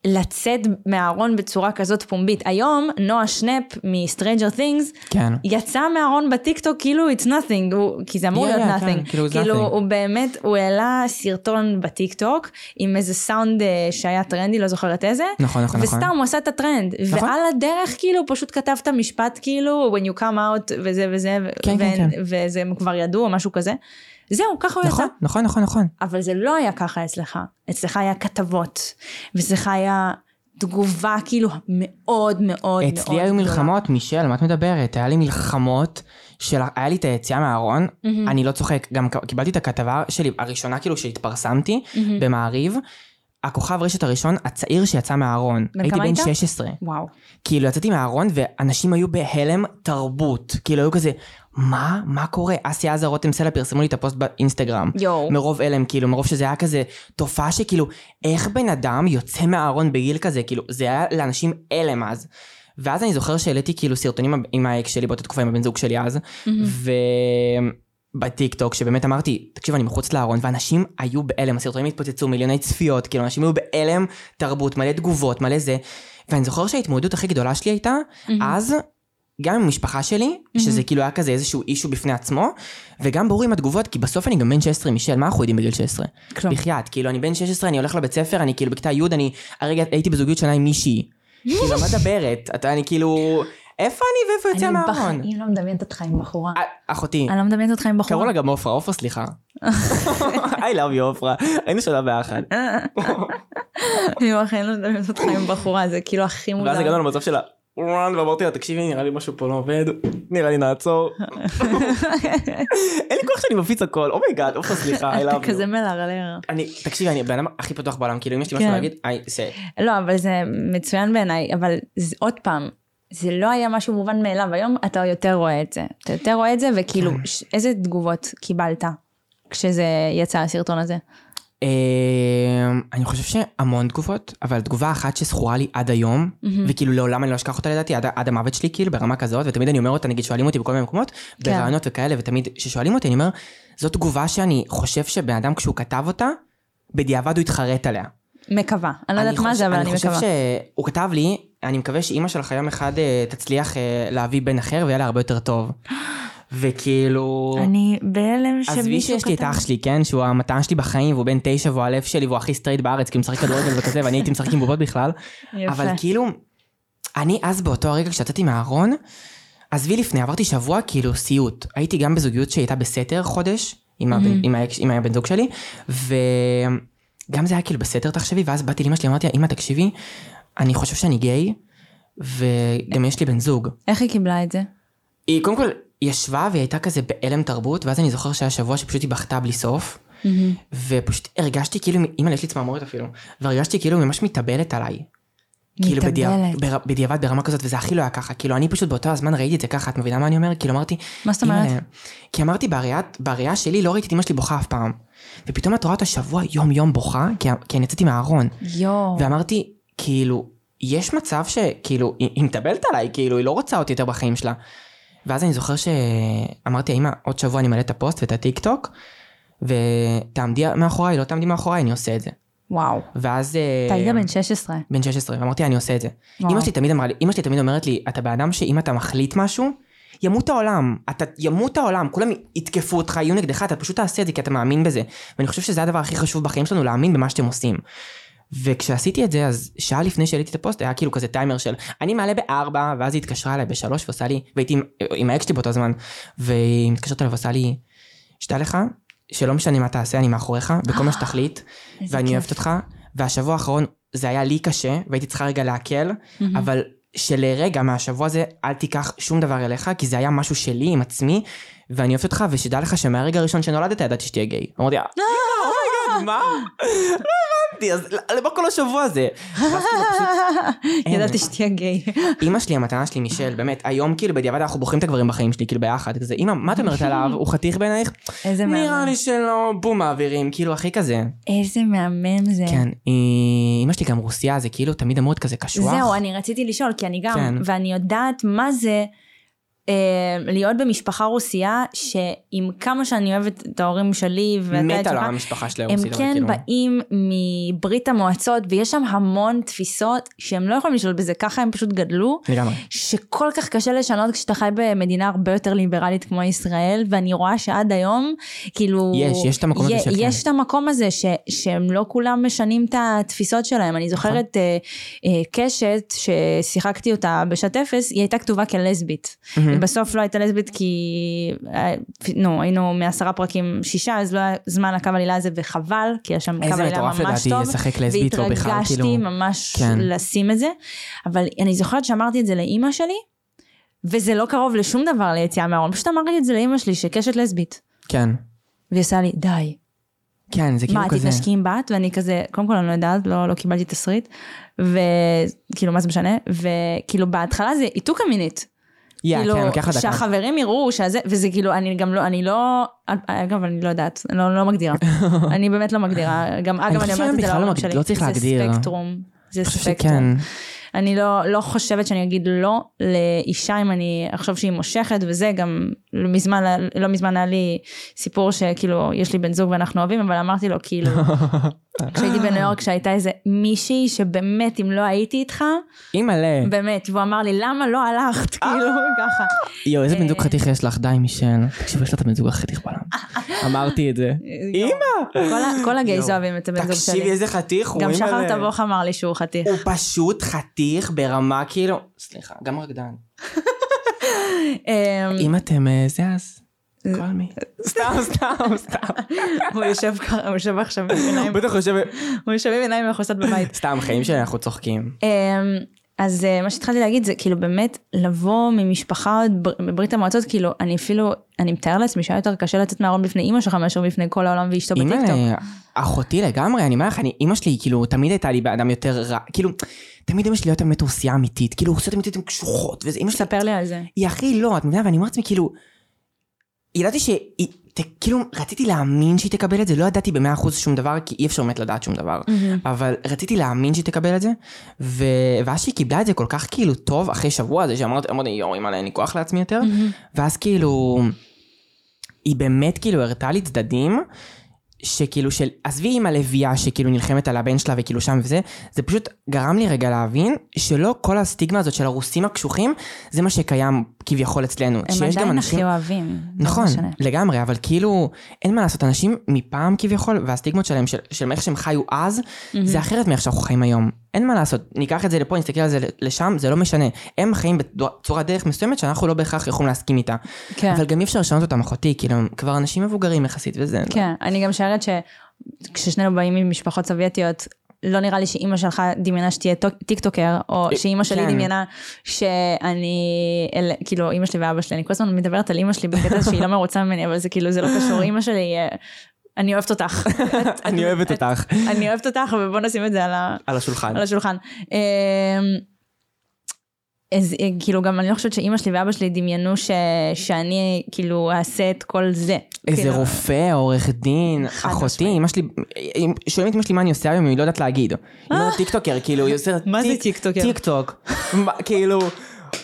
לצאת מהארון בצורה כזאת פומבית. היום Noah Schnapp מ-Stranger Things כן. יצא מהארון בטיקטוק כאילו it's nothing, הוא, כי זה אמור Yeah, להיות yeah, nothing. כן, כאילו, כאילו nothing. הוא באמת, הוא העלה סרטון בטיקטוק עם איזה סאונד אה, שהיה טרנדי, לא זוכרת איזה. נכון, נכון, נכון. וסתם הוא עשה את הטרנד. נכון. ועל הדרך כאילו הוא פשוט כתב את המשפט כאילו when you come out וזה וזה, ו- כן, כן, ו- כן. וזה כבר ידעו או משהו כזה. זהו, ככה הוא יצא. נכון, נכון, נכון, נכון. אבל זה לא היה ככה אצלך. אצלך היה כתבות, ואצלך היה תגובה כאילו מאוד מאוד מאוד אצלי היו גדולה. מלחמות, מישל, מה את מדברת? היה לי מלחמות של... היה לי את היציאה מהארון, אני לא צוחק, גם קיבלתי את הכתבה שלי, הראשונה כאילו שהתפרסמתי, במעריב, הכוכב רשת הראשון, הצעיר שיצא מהארון. הייתי בן היית? 16. וואו. כאילו יצאתי מהארון ואנשים היו בהלם תרבות. כאילו היו כזה, מה? מה קורה? אסי עזה רותם סלע פרסמו לי את הפוסט באינסטגרם. יואו. מרוב הלם, כאילו, מרוב שזה היה כזה תופעה שכאילו, איך בן אדם יוצא מהארון בגיל כזה, כאילו, זה היה לאנשים הלם אז. ואז אני זוכר שהעליתי כאילו סרטונים עם האקס שלי באותה תקופה עם הבן זוג שלי אז, ובטיק טוק שבאמת אמרתי, תקשיב אני מחוץ לארון, ואנשים היו בהלם, הסרטונים התפוצצו, מיליוני צפיות, כאילו אנשים היו בהלם תרבות, מלא תגובות, מלא זה, ואני זוכר שההתמודדות הכי גדולה שלי הייתה, אז, גם עם המשפחה שלי, שזה כאילו היה כזה איזשהו אישו בפני עצמו, וגם ברור עם התגובות, כי בסוף אני גם בן 16 מישל, מה אנחנו יודעים בגיל 16? כלום. בחייאת, כאילו אני בן 16, אני הולך לבית ספר, אני כאילו בכיתה י', אני הרגע הייתי בזוגיות שנה עם מישהי. כאילו, מה מדברת? אתה, אני כאילו, איפה אני ואיפה יוצא אני מהארון? בחיים לא מדמיינת אותך עם בחורה. אה, אחותי, אני לא מדמיינת אותך עם קראו בחורה. לה גם עופרה, עופרה סליחה. <laughs> I love you עופרה, היינו שנה ביחד. אני בחיים לא מדמיינת אותך עם בחורה, זה כאילו הכי מוזר. ואז הגענו למצב שלה, רן, ואמרתי לה, תקשיבי, נראה לי משהו פה לא עובד, נראה לי נעצור. אין לי כוח שאני מפיץ הכל, oh my god, אופרה סליחה, I אתה. כזה מלרלר. אני, תקשיבי, אני הבן אדם הכי פתוח בעולם, כאילו אם יש לי משהו כן. להגיד. לא, אבל זה מצוין בעיניי, אבל עוד פעם, זה לא היה משהו מובן מאליו, היום אתה יותר רואה את זה. אתה יותר רואה את זה, וכאילו, כן. איזה תגובות קיבלת כשזה יצא הסרטון הזה? אמ, אני חושב שהמון תגובות, אבל תגובה אחת שזכורה לי עד היום, וכאילו לעולם אני לא אשכח אותה לדעתי, עד, המוות שלי כאילו ברמה כזאת, ותמיד אני אומר אותה, נגיד שואלים אותי בכל מיני מקומות, כן. ברעיונות וכאלה, ותמיד כששואלים אותי אני אומר, זו תגובה שאני חושב שבן אדם כשהוא כתב אותה, בדיעבד הוא התחרט עליה. מקווה. אני לא יודעת מה חושב- זה, אבל אני חושב מקווה. שהוא כתב לי, אני מקווה שאימא שלך יום אחד אה, תצליח אה, להביא בן אחר ויהיה לה הרבה יותר טוב. וכאילו... אני בהלם עזבי שמישהו שיש לי את כתב. אח שלי, כן? שהוא המתנה שלי בחיים, והוא בן תשע והוא הלב שלי והוא הכי סטרייט בארץ, כי הוא משחק כדורגל וכזה, ואני הייתי משחק עם בובות בכלל. יפה. אבל כאילו, אני אז באותו הרגע כשיצאתי מהארון, עזבי לפני, עברתי שבוע כאילו סיוט. הייתי גם בזוגיות שהייתה בסתר חודש, עם, הבן, עם, האקס- עם הבן זוג שלי, וגם זה היה כאילו בסתר תחשבי, ואז באתי לאמא שלי, אמרתי לה, אמא תקשיבי, אני חושב שאני גיי, וגם יש לי בן זוג. איך היא קיבלה את זה? היא קודם כל ישבה והיא הייתה כזה בהלם תרבות, ואז אני זוכר שהיה שבוע שפשוט היא בכתה בלי סוף, ופשוט הרגשתי כאילו, אימא יש לי צמרמורת אפילו, והרגשתי כאילו היא ממש מתאבלת עליי. כאילו בדיע-. בר- בדיעבד ברמה כזאת, וזה הכי לא היה ככה, כאילו אני פשוט באותו הזמן ראיתי את זה ככה, את מבינה מה אני אומר? כאילו אמרתי, מה זאת אומרת? כי אמרתי בראייה, שלי לא ראיתי את אמא שלי בוכה אף פעם. ופתאום את רואה אותה שבוע יום יום בוכה, כי, כי אני יצאתי מהארון. יואו. ואמרתי, כאילו, יש מצב שכאילו, היא, היא מתאבלת עליי, כאילו, היא לא רוצה אותי יותר בחיים שלה. ואז אני זוכר שאמרתי, אמא, עוד שבוע אני מעלה את הפוסט ואת הטיק טוק, ותעמדי מאחוריי, לא תעמדי מאחוריי, אני עושה את זה. וואו. ואז... אה, אתה היית בן 16. בן 16, ואמרתי, אני עושה את זה. אמא שלי תמיד אמרה לי, אמא שלי תמיד אומרת לי, אתה בן אדם שאם אתה מחליט משהו, ימות העולם. אתה ימות העולם, כולם יתקפו אותך, יהיו נגדך, אתה פשוט תעשה את זה כי אתה מאמין בזה. ואני חושב שזה הדבר הכי חשוב בחיים שלנו, להאמין במה שאתם עושים. וכשעשיתי את זה, אז שעה לפני שהעליתי את הפוסט, היה כאילו כזה טיימר של, אני מעלה בארבע, ואז היא התקשרה אליי בשלוש ועושה לי, והייתי עם, עם האקס שלי באותו זמן, והיא מתקשרת אליי ועושה לי, שתדע לך, שלא משנה מה תעשה, אני מאחוריך, בכל מה שתחליט, איזה ואני. אוהבת אותך, והשבוע האחרון זה היה לי קשה, והייתי צריכה רגע להקל, אבל שלרגע מהשבוע הזה אל תיקח שום דבר אליך, כי זה היה משהו שלי עם עצמי, ואני אוהבת אותך, ושתדע לך שמהרגע הראשון שנולדת ידעתי שתהיה גיי. אמרתי, oh my god, מה? לא הבנתי, אז למה כל השבוע הזה? <laughs> אין. ידעתי שתהיה גיי. אימא שלי, המתנה שלי, מישל, באמת, היום כאילו בדיעבד אנחנו בוחרים את הגברים בחיים שלי, כאילו ביחד, כזה, אימא, מה את אומרת עליו? הוא חתיך בעינייך? איזה נראה מהמם. לי שלא, בום, מעבירים, כאילו, הכי כזה. איזה מהמם זה. כן, אימא שלי גם רוסיה, זה כאילו תמיד אמור להיות כזה קשוח. זהו, אני רציתי לשאול, כי אני גם, כן. ואני יודעת מה זה להיות במשפחה רוסייה, שעם כמה שאני אוהבת את ההורים שלי, ואתה את מתה שלך, המשפחה שלה הם רוסית, כן כאילו- באים מברית המועצות, ויש שם המון תפיסות שהם לא יכולים לשלוט בזה, ככה הם פשוט גדלו. לגמרי. שכל כך קשה לשנות כשאתה חי במדינה הרבה יותר ליברלית כמו ישראל, ואני רואה שעד היום, כאילו... יש, יש את המקום הזה של. יש את המקום הזה ש, שהם לא כולם משנים את התפיסות שלהם. אני זוכרת אה, אה, קשת ששיחקתי אותה בשעת אפס, היא הייתה כתובה כלסבית. מהמם. בסוף לא הייתה לסבית כי, אה, נו, היינו מעשרה פרקים שישה, אז לא היה זמן לקו עלילה הזה, וחבל, כי היה שם קו איזה עלילה מטורף ממש לדעתי טוב. לשחק לסבית, או בכלל, והתרגשתי כאילו... ממש כן. לשים את זה, אבל אני זוכרת שאמרתי את זה לאימא שלי, וזה לא קרוב לשום דבר ליציאה מהארון, פשוט אמרתי את זה לאימא שלי שקשת לסבית, כן, והיא עושה לי די, כן, זה כאילו מה כזה... תתנשקי עם בת? ואני כזה, קודם כל אני לא יודעת, לא, לא קיבלתי תסריט, וכאילו מה זה משנה, וכאילו בהתחלה זה איתוקה מינית, יא, כאילו, כן, לוקח לה דקה. שהחברים יראו שזה, וזה כאילו, אני גם לא, אני לא, אגב, אני לא יודעת, אני לא, לא מגדירה. <laughs> אני באמת לא מגדירה. גם, אגב, אני שהיום אומרת את זה לא שלי. לא צריך להגדיר. זה ספקטרום. זה אני ספקטרום. אני לא, לא חושבת שאני אגיד לא לאישה אם אני אחשוב שהיא מושכת, וזה גם לא מזמן, לא מזמן היה לי סיפור שכאילו, יש לי בן זוג ואנחנו אוהבים, אבל אמרתי לו כאילו, <laughs> כשהייתי בניו יורק, שהייתה איזה מישהי שבאמת, אם לא הייתי איתך, אימא'לה. באמת, והוא אמר לי, למה לא הלכת? כאילו, ככה. יואו, איזה בן זוג אה. חתיך יש לך, די מישל. תקשיב, יש לה את הבן זוג הכי חתיך בעולם. אמרתי את זה. אימא! כל הגייז. אוהבים את הבן זוג תקשיבי שלי. איזה חתיך גם. שחר תבוך אמר לי שהוא חתיך. הוא פשוט חתיך ברמה כאילו... סליחה, גם רקדן. אמ, אם אתם אה, זה אז... סתם, סתם, סתם. הוא יושב ככה, הוא יושב עכשיו עם עיניים, בטח חושב... הוא יושב עם עיניים מכוסות בבית. סתם, חיים שלי אנחנו צוחקים. אז אה, מה שהתחלתי להגיד זה כאילו באמת לבוא ממשפחה עוד בר- בברית המועצות, כאילו אני אפילו, אני מתאר לעצמי שהיה יותר קשה לצאת מהארון בפני אימא שלך מאשר בפני כל העולם ואשתו בטיקטוק. אימא, אחותי לגמרי, אני אומר לך, אני- אימא שלי כאילו תמיד הייתה לי באדם יותר רע, כאילו, תמיד אימא שלי הייתה באמת רוסיה אמיתית, כאילו רוסיות אמיתית הן קשוחות, וזה אימא שלי, ספר לי על זה. היא הכי לא, את מבינה, ואני אומר לעצמי כאילו, ידעתי שהיא, ת- כאילו רציתי להאמין שהיא תקבל את זה, לא ידעתי במאה אחוז שום דבר, כי אי אפשר באמת לדעת שום דבר, אבל רציתי להאמין שהיא תקבל את זה, ו... ואז שהיא קיבלה את זה כל כך כאילו טוב, אחרי שבוע הזה שאמרתי, אמרתי, יואו, אימא, אין לי כוח לעצמי יותר, ואז כאילו, היא באמת כאילו הראתה לי צדדים, שכאילו של, עזבי עם הלוויה שכאילו נלחמת על הבן שלה וכאילו שם וזה, זה פשוט גרם לי רגע להבין שלא כל הסטיגמה הזאת של הרוסים הקשוחים, זה מה שקיים כביכול אצלנו. הם עדיין אנשים- הכי אוהבים. לא נכון. לגמרי, אבל כאילו, אין מה לעשות, אנשים מפעם כביכול, והסטיגמות שלהם, של, של איך שהם חיו אז, זה אחרת מאיך שאנחנו חיים היום. אין מה לעשות, ניקח את זה לפה, נסתכל על זה לשם, זה לא משנה. הם חיים בצורת דרך מסוימת שאנחנו לא בהכרח יכולים להסכים איתה. כן. אבל גם אי אפשר לשנות אותם, אחותי, כאילו, כבר אנשים מבוגרים יחסית, וזה... כן, אני גם משערת שכששנינו באים ממשפחות סובייטיות, לא נראה לי שאימא שלך דמיינה שתהיה טוק- טיקטוקר, או שאימא שלי כן. דמיינה שאני, אל, כאילו אימא שלי ואבא שלי, אני כל הזמן מדברת על אימא שלי בקטע שהיא לא מרוצה ממני, אבל זה כאילו, זה לא קשור, אימא שלי, אה, אני אוהבת אותך. <laughs> אני אוהבת אותך. אני אוהבת אותך, ובוא נשים את זה על השולחן. על השולחן. אז אה, כאילו גם אני לא חושבת שאימא שלי ואבא שלי דמיינו ש... שאני כאילו אעשה את כל זה. איזה כאילו, רופא, עורך דין, אחותי. אמא שלי, שואלים את אמא שלי מה אני עושה היום, היא לא יודעת להגיד. היא לא יודעת טיקטוקר, כאילו, היא עושה... <laughs> מה זה טיק- טיקטוקר? טיקטוק. <laughs> כאילו,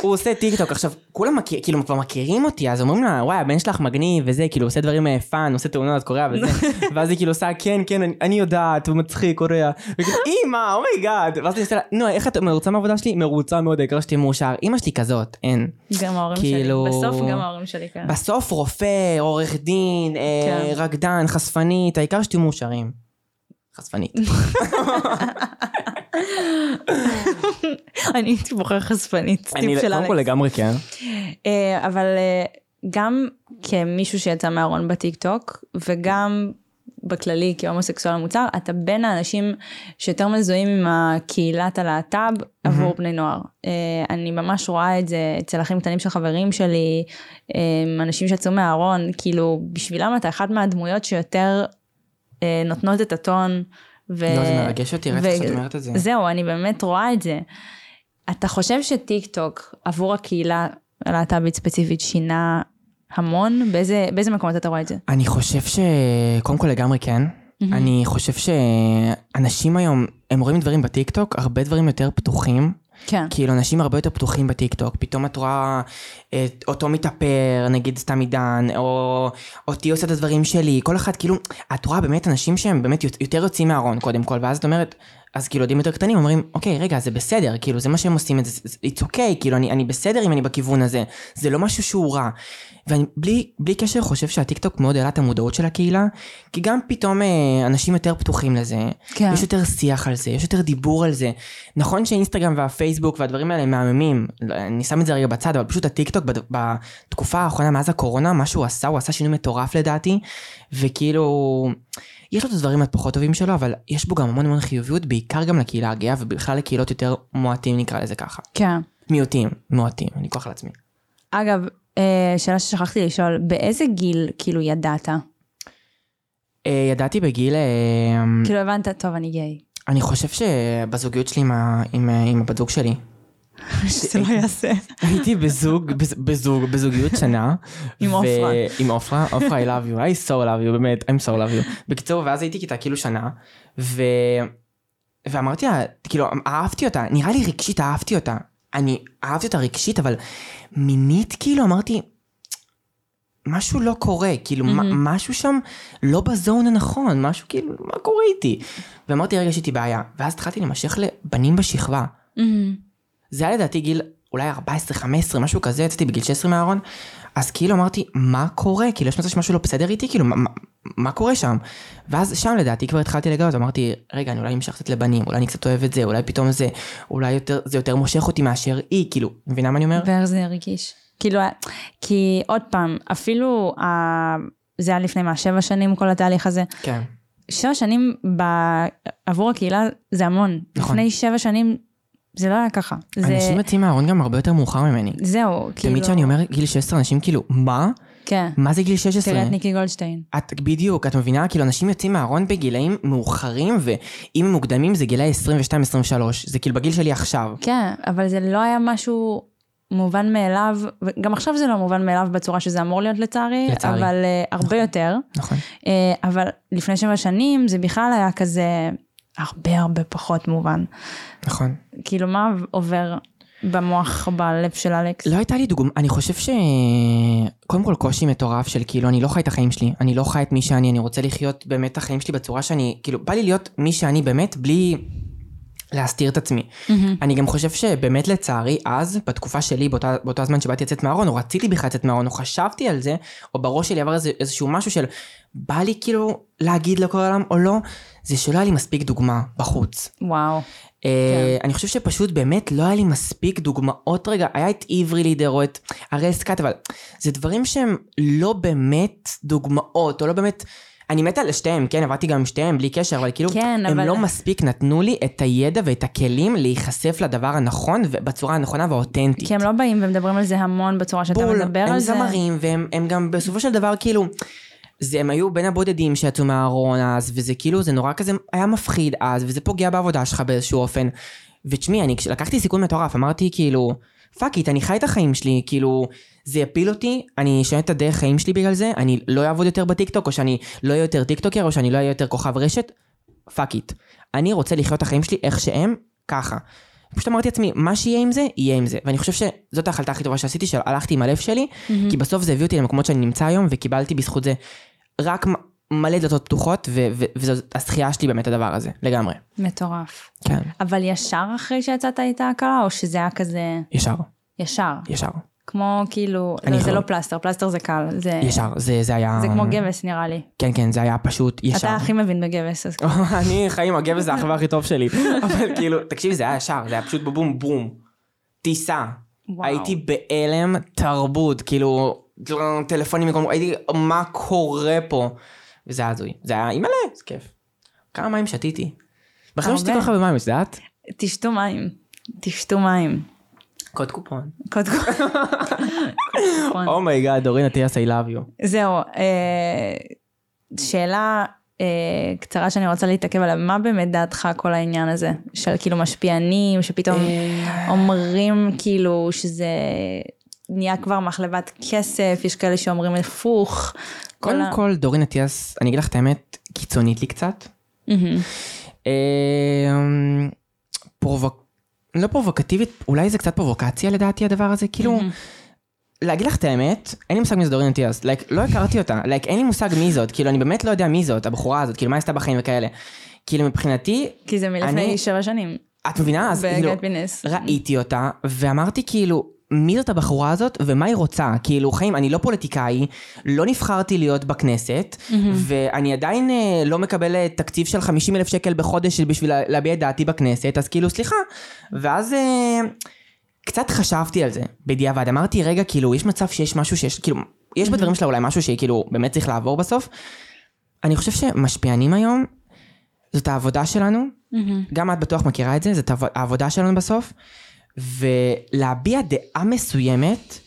הוא עושה טיק טוק, עכשיו, כולם מכיר, כאילו כבר מכירים אותי, אז אומרים לה, וואי, הבן שלך מגניב וזה, כאילו, עושה דברים fun, עושה תאונות, קורע וזה, <laughs> ואז היא כאילו עושה, כן, כן, אני, אני יודעת, הוא מצחיק, קורע, וכאילו, אימא, oh my god, ואז אני עושה לה, נו, איך את מרוצה מהעבודה שלי? מרוצה מאוד, העיקר שתהיה מאושר. אימא שלי כזאת, אין. גם ההורים כאילו- שלי, בסוף גם ההורים שלי כאלה. בסוף רופא, עורך דין, אה, כן. רקדן, חשפנית, העיקר שתהיו מאושרים. חשפנית. <laughs> <laughs> אני הייתי בוחר חשפנית, טיפ של קודם כל אלכס. לגמרי כן. אה, אבל אה, גם כמישהו שיצא מהארון בטיק טוק, וגם בכללי כהומוסקסואל מוצר, אתה בין האנשים שיותר מזוהים עם הקהילת הלהט"ב עבור בני נוער. אה, אני ממש רואה את זה אצל אחים קטנים של חברים שלי, אנשים שיצאו מהארון, כאילו בשבילם אתה אחד מהדמויות שיותר נותנות את הטון. ו... לא, זה מרגש אותי, ראיתי שאת אומרת את זה. זהו, אני באמת רואה את זה. אתה חושב שטיק טוק עבור הקהילה הלהט"בית ספציפית שינה המון? באיזה, באיזה מקומות אתה רואה את זה? אני חושב ש... קודם כל לגמרי כן. אני חושב שאנשים היום, הם רואים דברים בטיקטוק, הרבה דברים יותר פתוחים. כן. כאילו אנשים הרבה יותר פתוחים בטיקטוק, פתאום את רואה את אותו מתאפר, נגיד סתם עידן, או אותי עושה את הדברים שלי, כל אחד כאילו, את רואה באמת אנשים שהם באמת יותר יוצאים מהארון קודם כל, ואז את אומרת, אז כאילו ילדים יותר קטנים אומרים, אוקיי, רגע, זה בסדר, כאילו זה מה שהם עושים, זה- it's okay, כאילו אני, אני בסדר אם אני בכיוון הזה, זה לא משהו שהוא רע. ואני בלי, בלי קשר חושב שהטיקטוק מאוד העלה את המודעות של הקהילה, כי גם פתאום אה, אנשים יותר פתוחים לזה, כן. יש יותר שיח על זה, יש יותר דיבור על זה. נכון שאינסטגרם והפייסבוק והדברים האלה מהממים, לא, אני שם את זה רגע בצד, אבל פשוט הטיקטוק בד- בתקופה האחרונה מאז הקורונה, מה שהוא עשה, הוא עשה שינוי מטורף לדעתי, וכאילו, יש לו את הדברים הפחות טובים שלו, אבל יש בו גם המון המון חיוביות, בעיקר גם לקהילה הגאה, ובכלל לקהילות יותר מועטים נקרא לזה ככה. כן. מיעוטים, מועטים, אני אקח על עצמי. אגב, אה, שאלה ששכחתי לשאול, באיזה גיל כאילו ידעת? אה, ידעתי בגיל, אה, כאילו הבנת, טוב, אני גיי. אני חושב שבזוגיות שלי עם, עם, עם הבת זוג שלי, שזה לא יעשה. הייתי בזוג, בז- בזוג, בזוגיות שנה. עם עופרה. עם עופרה, עופרה I love you, I so love you, באמת, I'm so love you. בקיצור, ואז הייתי כיתה כאילו שנה, ו... ואמרתי לה, כאילו, אהבתי אותה, נראה לי רגשית אהבתי אותה. אני אהבתי אותה רגשית, אבל מינית כאילו אמרתי, משהו לא קורה, כאילו, mm-hmm. משהו שם לא בזון הנכון, משהו כאילו, מה קורה איתי? ואמרתי, רגע, יש איתי בעיה. ואז התחלתי להימשך לבנים בשכבה. זה היה לדעתי גיל אולי 14-15, משהו כזה, יצאתי בגיל 16 מהארון, אז כאילו אמרתי, מה קורה? כאילו, יש מצב שמשהו לא בסדר איתי? כאילו, מה, מה, קורה שם? ואז שם לדעתי כבר התחלתי לגלות, אמרתי, רגע, אני אולי נמשך קצת לבנים, אולי אני קצת אוהב את זה, אולי פתאום זה, אולי יותר, זה יותר מושך אותי מאשר היא, כאילו, מבינה מה אני אומר? ואיך זה הרגיש? כאילו, כי עוד פעם, אפילו, ה- זה היה לפני מה, שבע שנים כל התהליך הזה. כן. שבע שנים ב... עבור הקהילה זה המון. נכון. לפני שבע שנים זה לא היה ככה. זה... אנשים יוצאים מהארון גם הרבה יותר מאוחר ממני. זהו, כאילו... תמיד כשאני אומר גיל 16, אנשים כאילו, מה? כן. מה זה גיל 16? תראה את ניקי גולדשטיין. את בדיוק, את מבינה? כאילו אנשים יוצאים מהארון בגילאים מאוחרים, ואם הם מוקדמים זה גילאי 22-23, זה כאילו בגיל שלי עכשיו. כן, אבל זה לא היה משהו מובן מאליו, וגם עכשיו זה לא מובן מאליו בצורה שזה אמור להיות לצערי, לצערי. אבל uh, הרבה יותר. נכון. Uh, אבל לפני שבע שנים זה בכלל היה כזה הרבה הרבה פחות מובן. נכון. כאילו מה עובר במוח, בלב של אלכס? לא הייתה לי דוגמה, אני חושב ש... קודם כל קושי מטורף של כאילו אני לא חי את החיים שלי, אני לא חי את מי שאני, אני רוצה לחיות באמת את החיים שלי בצורה שאני, כאילו בא לי להיות מי שאני באמת בלי להסתיר את עצמי. אני גם חושב שבאמת לצערי אז, בתקופה שלי, באותה, באותו הזמן שבאתי לצאת מהארון, או רציתי בכלל לצאת מהארון, או חשבתי על זה, או בראש שלי עבר איזה, איזשהו משהו של בא לי כאילו להגיד לכל העולם או לא, זה שלא היה לי מספיק דוגמה בחוץ. וואו. אה, אני חושב שפשוט באמת לא היה לי מספיק דוגמאות רגע, היה את עברי לידר או את הראל סקאט, אבל זה דברים שהם לא באמת דוגמאות, או לא באמת... אני מתה על שתיהם, כן, עבדתי גם עם שתיהם בלי קשר, אבל כאילו, כן, הם אבל- לא מספיק נתנו לי את הידע ואת הכלים להיחשף לדבר הנכון ובצורה הנכונה והאותנטית. כי הם לא באים ומדברים על זה המון בצורה שאתה בול, מדבר הם על זה. זמרים, והם הם גם בסופו של דבר כאילו, זה, הם היו בין הבודדים שיצאו מהארון אז, וזה כאילו, זה נורא כזה, היה מפחיד אז, וזה פוגע בעבודה שלך באיזשהו אופן. ותשמעי, אני לקחתי סיכון מטורף, אמרתי כאילו, fuck it, אני חי את החיים שלי, כאילו, זה יפיל אותי, אני אשנה את הדרך חיים שלי בגלל זה, אני לא אעבוד יותר בטיקטוק, או שאני לא אהיה יותר טיקטוקר, או שאני לא אהיה יותר כוכב רשת, fuck it. אני רוצה לחיות את החיים שלי איך שהם, ככה. פשוט אמרתי לעצמי, מה שיהיה עם זה, יהיה עם זה. ואני חושב שזאת ההחלטה הכי טובה שעשיתי, שהלכתי עם הלב שלי, כי בסוף זה הביא אותי למקומות שאני נמצא היום, וקיבלתי בזכות זה רק מלא דלתות פתוחות, וזאת הזכייה שלי באמת הדבר הזה, לגמרי. מטורף. כן. אבל ישר אחרי שיצאת הייתה הקלה, או שזה היה כזה... ישר. ישר. ישר. כמו כאילו, לא, זה לא פלסטר, פלסטר זה קל, זה... ישר, זה, זה היה... זה כמו גבס נראה לי. כן, כן, זה היה פשוט ישר. אתה הכי מבין בגבס, אז... <laughs> אני חיים, הגבס זה החבר הכי טוב שלי. <laughs> אבל כאילו, תקשיבי, זה היה ישר, זה היה פשוט בבום בום. טיסה. הייתי בהלם תרבות, כאילו, טלפונים, הייתי, מה קורה פה? וזה היה הזוי. זה היה אימא'לה, זה כיף. כמה מים שתיתי. בכלל שתיתי כל כך הרבה מים, את יודעת? תשתו מים. תשתו מים. קוד קופון. קוד קופון. oh my god, דורין אטיאס, I love you. זהו, אה, שאלה אה, קצרה שאני רוצה להתעכב עליה, מה באמת דעתך כל העניין הזה? של כאילו משפיענים, שפתאום אה. אומרים כאילו שזה נהיה כבר מכלבת כסף, יש כאלה שאומרים הפוך. קודם כל, דורין אטיאס, אני אגיד לך את האמת, קיצונית לי קצת. פרובוק... לא פרובוקטיבית, אולי זה קצת פרובוקציה לדעתי הדבר הזה, כאילו, להגיד לך את האמת, אין לי מושג מי זה דורין אטיאס, like, לא הכרתי אותה, like, אין לי מושג מי זאת, כאילו, אני באמת לא יודע מי זאת, הבחורה הזאת, כאילו, מה עשתה בחיים וכאלה. כאילו, מבחינתי... כי זה מלפני שבע שנים. את מבינה? אז כאילו, ראיתי אותה, ואמרתי כאילו, מי זאת הבחורה הזאת ומה היא רוצה. כאילו, חיים, אני לא פוליטיקאי, לא נבחרתי להיות בכנסת, mm-hmm. ואני עדיין אה, לא מקבל אה, תקציב של 50 אלף שקל בחודש בשביל להביע את דעתי בכנסת, אז כאילו, סליחה. ואז אה, קצת חשבתי על זה בדיעבד. אמרתי, רגע, כאילו, יש מצב שיש משהו שיש, כאילו, יש mm-hmm. בדברים שלה אולי משהו שכאילו באמת צריך לעבור בסוף. אני חושב שמשפיענים היום, זאת העבודה שלנו, mm-hmm. גם את בטוח מכירה את זה, זאת העבודה שלנו בסוף. ולהביע דעה מסוימת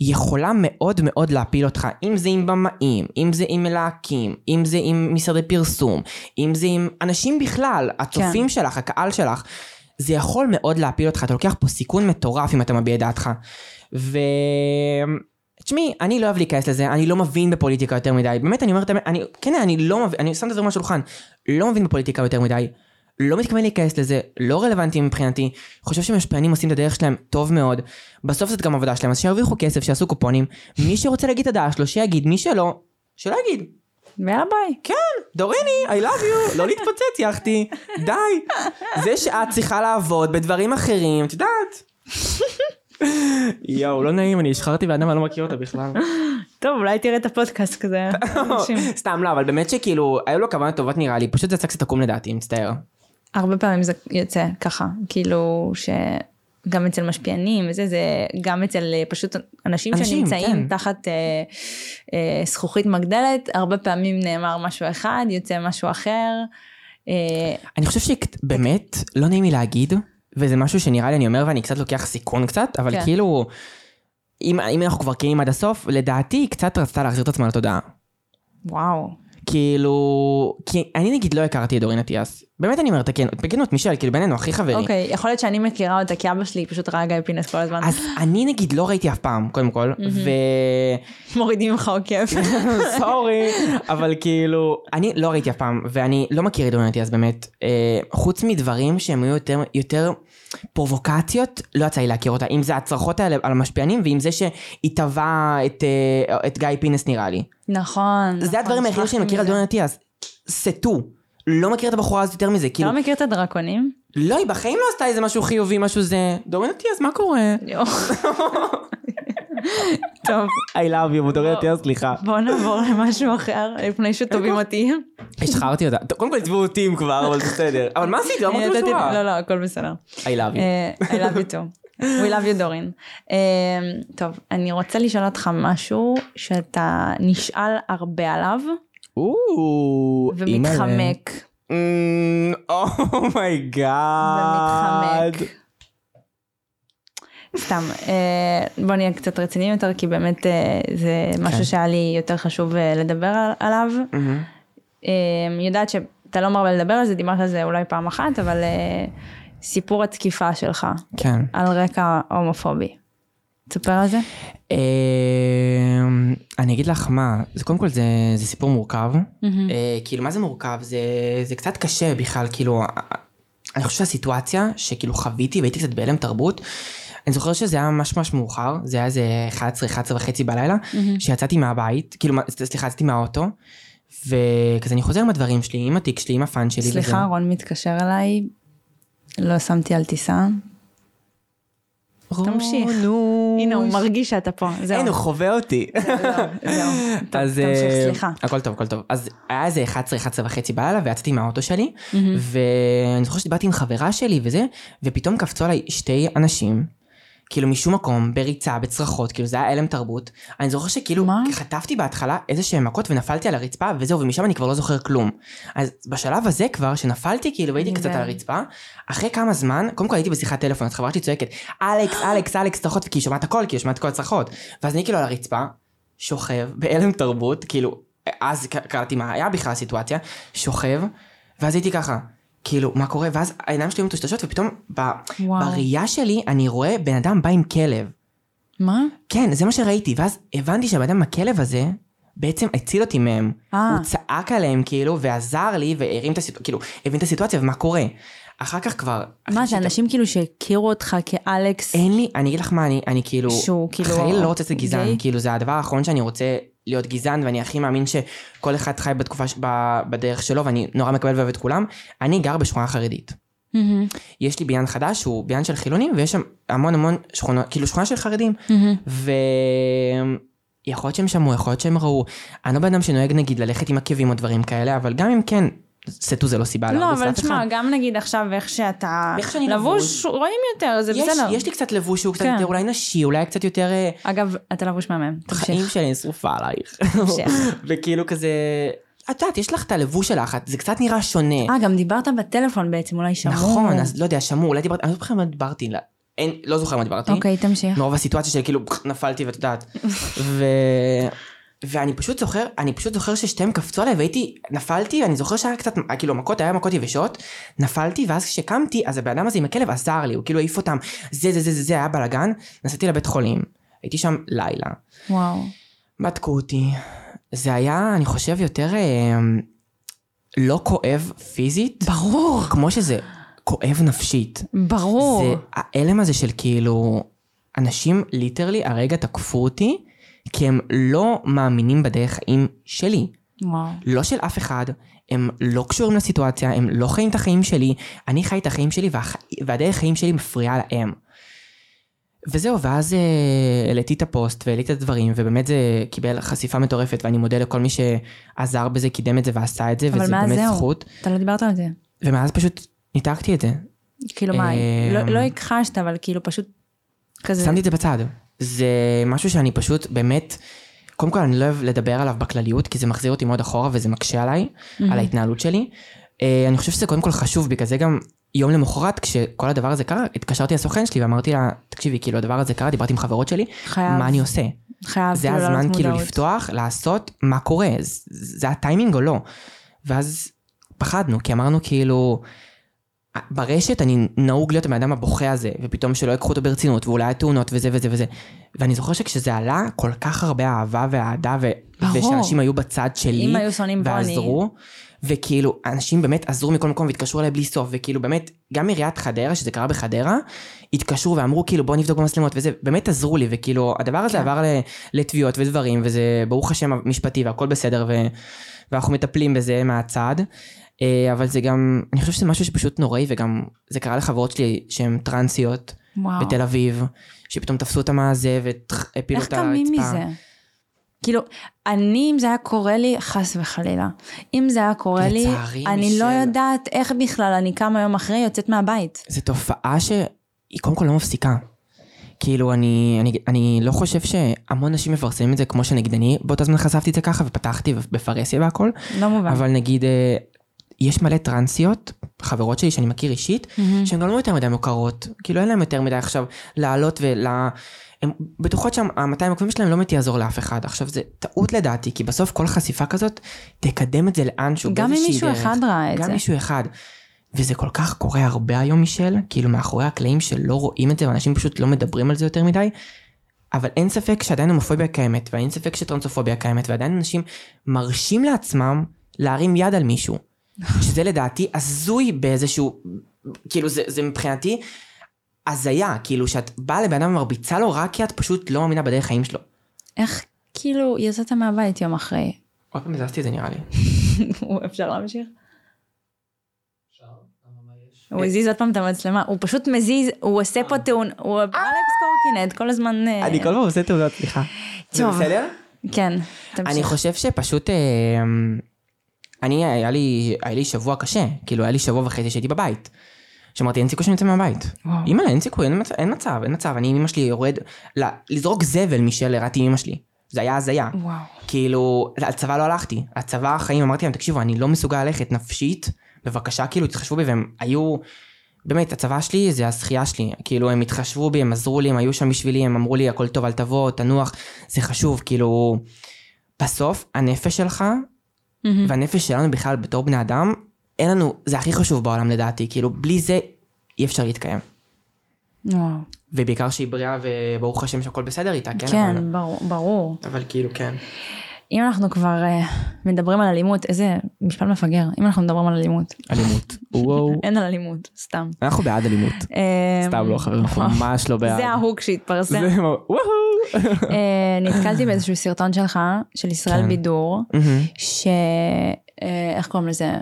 יכולה מאוד מאוד להפיל אותך, אם זה עם במאים, אם זה עם מלהקים, אם זה עם משרדי פרסום, אם זה עם אנשים בכלל, הצופים כן. שלך, הקהל שלך, זה יכול מאוד להפיל אותך, אתה לוקח פה סיכון מטורף אם אתה מביע דעתך. ו... תשמעי, אני לא אוהב להיכנס לזה, אני לא מבין בפוליטיקה יותר מדי, באמת אני אומר את האמת, אני, כן, אני לא מבין, אני שם את הדברים על השולחן, לא מבין בפוליטיקה יותר מדי. לא מתכוון להיכנס לזה, לא רלוונטי מבחינתי, חושב שמשפיענים עושים את הדרך שלהם טוב מאוד, בסוף זאת גם עבודה שלהם, אז שירוויחו כסף, שיעשו קופונים, מי שרוצה להגיד את הדעה שלו, שיגיד, מי שלא, שלא יגיד. ויאללה ביי. כן, דוריני, I love you, לא להתפוצץ יחתי, די. זה שאת צריכה לעבוד בדברים אחרים, את יודעת. יואו, לא נעים, אני השחררתי ואדם אני לא מכיר אותה בכלל. טוב, אולי תראה את הפודקאסט כזה. <laughs> סתם לא, אבל באמת שכאילו, היו לו כוונות טובות נראה לי, פשוט זה יצא קצת עקום לדעתי, מצטער. הרבה פעמים זה יוצא ככה, כאילו שגם אצל משפיענים וזה, זה גם אצל אה, פשוט אנשים, אנשים שנמצאים כן. תחת אה, אה, זכוכית מגדלת, הרבה פעמים נאמר משהו אחד, יוצא משהו אחר. אה, אני חושב שבאמת, לא נעים לי להגיד, וזה משהו שנראה לי אני אומר ואני קצת לוקח סיכון קצת, אבל כן. כאילו, אם, אם אנחנו כבר כאילו עד הסוף, לדעתי היא קצת רצתה להחזיר את עצמה לתודעה. וואו. כאילו, כי אני נגיד לא הכרתי את דורין אטיאס. באמת אני אומרת, כן, בכנות, מישל, כאילו בינינו, הכי חברי. אוקיי, יכול להיות שאני מכירה אותה, כי אבא שלי פשוט ראה גיא פינס כל הזמן. אז אני נגיד לא ראיתי אף פעם, קודם כל, ו... מורידים לך עוקב. <laughs> סורי, אבל כאילו, אני לא ראיתי אף פעם, ואני לא מכיר את דורין אטיאס באמת, אה, חוץ מדברים שהם היו יותר, יותר פרובוקציות, לא יצא לי להכיר אותה, אם זה הצרחות האלה על המשפיענים, ואם זה שהיא טבעה את, אה, את גיא פינס נראה לי. נכון. זה נכון, הדברים היחידים שאני מכיר על דורין אטיאס. סטו. לא מכיר את הבחורה הזאת יותר מזה, כאילו... אתה לא מכיר את הדרקונים? לא, היא בחיים לא עשתה איזה משהו חיובי, משהו זה... דורין אטיאס, מה קורה? <laughs> טוב. I love you, דורין אטיאס, סליחה. בוא נעבור למשהו אחר, לפני שטובים אותי. השחררתי אותה. קודם כל הצבו אותי כבר, אבל בסדר. אבל מה עשית? לא אמרתי בשורה. לא, לא, הכל בסדר. I love you. אה, I love you too. We love you דורין. אה, טוב, אני רוצה לשאול אותך משהו שאתה נשאל הרבה עליו. ומתחמק. <laughs> Oh my god. ומתחמק. סתם, אה, בוא נהיה קצת רציניים יותר, כי באמת אה, זה משהו כן. שהיה לי יותר חשוב אה, לדבר עליו. יודעת שאתה לא מרבה לדבר על זה, דיברת על זה אולי פעם אחת, אבל סיפור התקיפה שלך. כן. על רקע הומופובי. תספר על זה. אני אגיד לך מה, זה קודם כל זה, זה סיפור מורכב, mm-hmm. כאילו מה זה מורכב? זה, זה קצת קשה בכלל, כאילו אני חושב שהסיטואציה שכאילו חוויתי והייתי קצת בהלם תרבות, אני זוכר שזה היה ממש ממש מאוחר, זה היה איזה 11, 11 וחצי בלילה, שיצאתי מהבית, כאילו, סליחה, יצאתי מהאוטו, וכזה אני חוזר עם הדברים שלי, עם התיק שלי, עם הפאן שלי. סליחה, וזהו. רון מתקשר אליי, לא שמתי על טיסה. תמשיך. נו. הנה, הוא מרגיש שאתה פה, זהו. אין, הוא חווה אותי. <laughs> זהו, זהו. <laughs> אז תמשיך, אה, סליחה. הכל טוב, הכל טוב. אז היה איזה 11, 11 וחצי בלילה, ויצאתי מהאוטו שלי, ואני זוכר שדיברתי עם חברה שלי וזה, ופתאום קפצו עליי שתי אנשים, כאילו משום מקום, בריצה, בצרחות, כאילו זה היה הלם תרבות. אני זוכר שכאילו, מה? חטפתי בהתחלה איזה שהם מכות ונפלתי על הרצפה, וזהו, ומשם אני כבר לא זוכר כלום. אז בשלב הזה כבר, שנפלתי, כאילו, והייתי קצת על. הרצפה, אחרי כמה זמן, קודם כל הייתי בשיחת טלפון, אז חברה שלי צועקת, אלכס, <gasps> אלכס, אלכס, צרחות, כי היא שומעת הכל, כי היא שומעת כל הצרחות. ואז אני כאילו על הרצפה, שוכב, בהלם תרבות, כאילו, אז קראתי מה היה בכלל הסיטואציה, שוכב, ואז הייתי ככה, כאילו, מה קורה? ואז העיניים שלי מטושטשות, ופתאום ב- וואו. בראייה שלי אני רואה בן אדם בא עם כלב. מה? כן, זה מה שראיתי, ואז הבנתי שהבן אדם עם הכלב הזה, בעצם הציל אותי מהם. אה. הוא צעק עליהם, כאילו, ועזר לי, והרים את הסיטואציה, כאילו, הבין את הסיטואציה ומה קורה. אחר כך כבר... מה, זה אנשים כאילו שהכירו אותך כאלכס? אין לי, אני אגיד לך מה, אני, אני כאילו, שהוא כאילו חלילה לא רוצה להיות גזען? כאילו זה הדבר האחרון שאני רוצה להיות גזען, ואני הכי מאמין שכל אחד חי בתקופה, ש- בדרך שלו, ואני נורא מקבל ואוהב את כולם. אני גר בשכונה חרדית. מהמם, יש לי בניין חדש שהוא בניין של חילונים, ויש שם המון המון שכונות, כאילו שכונה של חרדים. מהמם. ויכול להיות שהם שמעו, יכול להיות שהם ראו. אני לא בן אדם שנוהג נגיד ללכת עם עקבים או דברים כאלה, אבל גם אם כן, סטו זה לא סיבה לא, אבל לאף תשמע, אחד. גם נגיד עכשיו איך שאתה איך שאני לבוש, רואים יותר, זה יש, בסדר. יש לי קצת לבוש שהוא קצת כן. יותר אולי נשי, אולי קצת יותר... אה, אגב, אתה לבוש מהמם, תמשיך. שלי שרופה עלייך. <laughs> וכאילו כזה, את יודעת, יש לך את הלבוש שלך, זה קצת נראה שונה. אה, גם דיברת בטלפון בעצם, אולי שמעו. נכון, אז לא יודע, שמעו, אולי דיברתי, אני לא זוכר מה דיברתי, לא- אין, לא זוכר מה דיברתי. אוקיי, תמשיך. מרוב הסיטואציה של כאילו נפלתי ואת יודעת. <laughs> ו... ואני פשוט זוכר, אני פשוט זוכר ששתיהם קפצו עליי והייתי, נפלתי, ואני זוכר שהיה קצת, כאילו מכות, היה מכות יבשות, נפלתי, ואז כשקמתי, אז הבן אדם הזה עם הכלב עזר לי, הוא כאילו העיף אותם, זה זה זה זה זה, היה בלאגן, נסעתי לבית חולים, הייתי שם לילה, וואו. בדקו אותי, זה היה, אני חושב, יותר אה, לא כואב פיזית, ברור. כמו שזה כואב נפשית. ברור. זה ההלם הזה של כאילו, אנשים literally הרגע תקפו אותי, כי הם לא מאמינים בדרך חיים שלי. וואו. לא של אף אחד, הם לא קשורים לסיטואציה, הם לא חיים את החיים שלי, אני חי את החיים שלי והח... והדרך חיים שלי מפריעה להם. וזהו, ואז אה, העליתי את הפוסט והעליתי את הדברים, ובאמת זה קיבל חשיפה מטורפת, ואני מודה לכל מי שעזר בזה, קידם את זה ועשה את זה, אבל וזה מאז באמת זהו. זכות. אתה לא דיברת על זה. ומאז פשוט ניתקתי את זה. כאילו מה, לא- לא הכחשת, אבל כאילו פשוט כזה. שמתי את זה בצד. זה משהו שאני פשוט באמת, קודם כל אני לא אוהב לדבר עליו בכלליות, כי זה מחזיר אותי מאוד אחורה וזה מקשה עליי, על ההתנהלות שלי. אה, אני חושב שזה קודם כל חשוב, בגלל זה גם יום למחרת, כשכל הדבר הזה קרה, התקשרתי לסוכן שלי ואמרתי לה, תקשיבי, כאילו הדבר הזה קרה, דיברתי עם חברות שלי, חייב. מה אני עושה? חייב זה כאילו הזמן כאילו מודעות. לפתוח, לעשות, מה קורה? זה- זה הטיימינג או לא? ואז פחדנו, כי אמרנו כאילו, ברשת אני נהוג להיות הבן אדם הבוכה הזה, ופתאום שלא ייקחו אותו ברצינות, ואולי התאונות וזה וזה וזה. ואני זוכר שכשזה עלה, כל כך הרבה אהבה ואהדה, ו... ושאנשים היו בצד שלי, אם היו שונאים בו, אני- ועזרו, וכאילו, אנשים באמת עזרו מכל מקום והתקשרו אליי בלי סוף, וכאילו באמת, גם עיריית חדרה, שזה קרה בחדרה, התקשרו ואמרו כאילו בוא נבדוק במצלמות וזה, באמת עזרו לי, וכאילו הדבר הזה כן. עבר לתביעות ודברים, וזה ברוך השם משפטי והכל בסדר, ו... ואנחנו מטפלים בזה מהצד. אה, אבל זה גם, אני חושב שזה משהו שפשוט נוראי, וגם זה קרה לחברות שלי שהן טרנסיות וואו. בתל אביב, שפתאום תפסו אותם מהזה והפילו איך אותה על קמים הרצפה. מזה? כאילו, אני, אם זה היה קורה לי, חס וחלילה. אם זה היה קורה לי, אני מישל. לא יודעת איך בכלל אני כמה יום אחרי יוצאת מהבית. זו תופעה שהיא קודם כל לא מפסיקה. כאילו אני, אני, אני לא חושב שהמון נשים מפרסמים את זה כמו שנגיד אני באותה זמן חשפתי את זה ככה ופתחתי בפרהסיה והכל, לא מובן. אבל נגיד אה, יש מלא טרנסיות, חברות שלי שאני מכיר אישית, מהמם. שהן גם לא יותר מדי מוכרות, כאילו אין להם יותר מדי עכשיו לעלות ול... הן בטוחות שה-200 עוקבים שלהם לא באמת יעזור לאף אחד. עכשיו זה טעות לדעתי, כי בסוף כל חשיפה כזאת תקדם את זה לאנשהו, גם אם מישהו דרך. אחד ראה את גם זה. מישהו אחד. וזה כל כך קורה הרבה היום, מישל, כאילו מאחורי הקלעים שלא רואים את זה, ואנשים פשוט לא מדברים על זה יותר מדי. אבל אין ספק שעדיין הומופוביה קיימת, ואין ספק שטרנסופוביה קיימת, ועדיין אנשים מרשים לעצמם להרים יד על מישהו. שזה לדעתי הזוי באיזשהו, כאילו זה, זה מבחינתי הזיה, כאילו שאת באה לבן אדם ומרביצה לו רק כי את פשוט לא מאמינה בדרך חיים שלו. איך כאילו יצאת מהבית יום אחרי? עוד פעם הזזתי את זה נראה לי. אפשר להמשיך? הוא הזיז עוד פעם את המצלמה, הוא פשוט מזיז, הוא עושה פה טעון, הוא אלכס קורקינט, כל הזמן... אה, אני כל פעם עושה תעודות, סליחה. זה. בסדר? כן, אני תמשיך. חושב שפשוט, אה, אני, היה לי, היה לי שבוע קשה, כאילו היה לי שבוע וחצי שהייתי בבית. שאמרתי, אין סיכוי שאני יוצא מהבית. אימא, אין סיכוי, אין מצב, אין מצב, אין מצב. אני עם אמא שלי יורד, ל- לזרוק זבל משל הראתי עם אמא שלי. זה היה הזיה. וואו. כאילו, לצבא לא הלכתי. הצבא החיים, אמרתי להם, תקשיבו, אני לא מסוגל ללכת נפשית, בבקשה, כאילו, תתחשבו בי, והם היו... באמת, הצבא שלי זה השחייה שלי. כאילו, הם התחשבו בי, הם עזרו לי, הם היו שם בשבילי, הם אמרו לי, הכל טוב, אל תבוא, תנוח. זה חשוב, כאילו... בסוף, הנפש שלך, מהמם. והנפש שלנו בכלל בתור בני אדם, אין לנו, זה הכי חשוב בעולם לדעתי. כאילו, בלי זה אי אפשר להתקיים. וואו. ובעיקר שהיא בריאה, וברוך השם שהכל בסדר איתה, כן? אבל, כן, ברור- ברור. אבל כאילו, כן. אם אנחנו כבר אה, מדברים על אלימות, איזה משפט מפגר, אם אנחנו מדברים על אלימות. אלימות. <laughs> וואו. אין על אלימות, סתם. אנחנו בעד אלימות. אה, סתם לא חברים, אנחנו וואו. ממש לא בעד. זה ההוק שהתפרסם. זה מה- וואו. אה, נתקלתי באיזשהו סרטון שלך, של ישראל כן. בידור. ש... אה, איך קוראים לזה?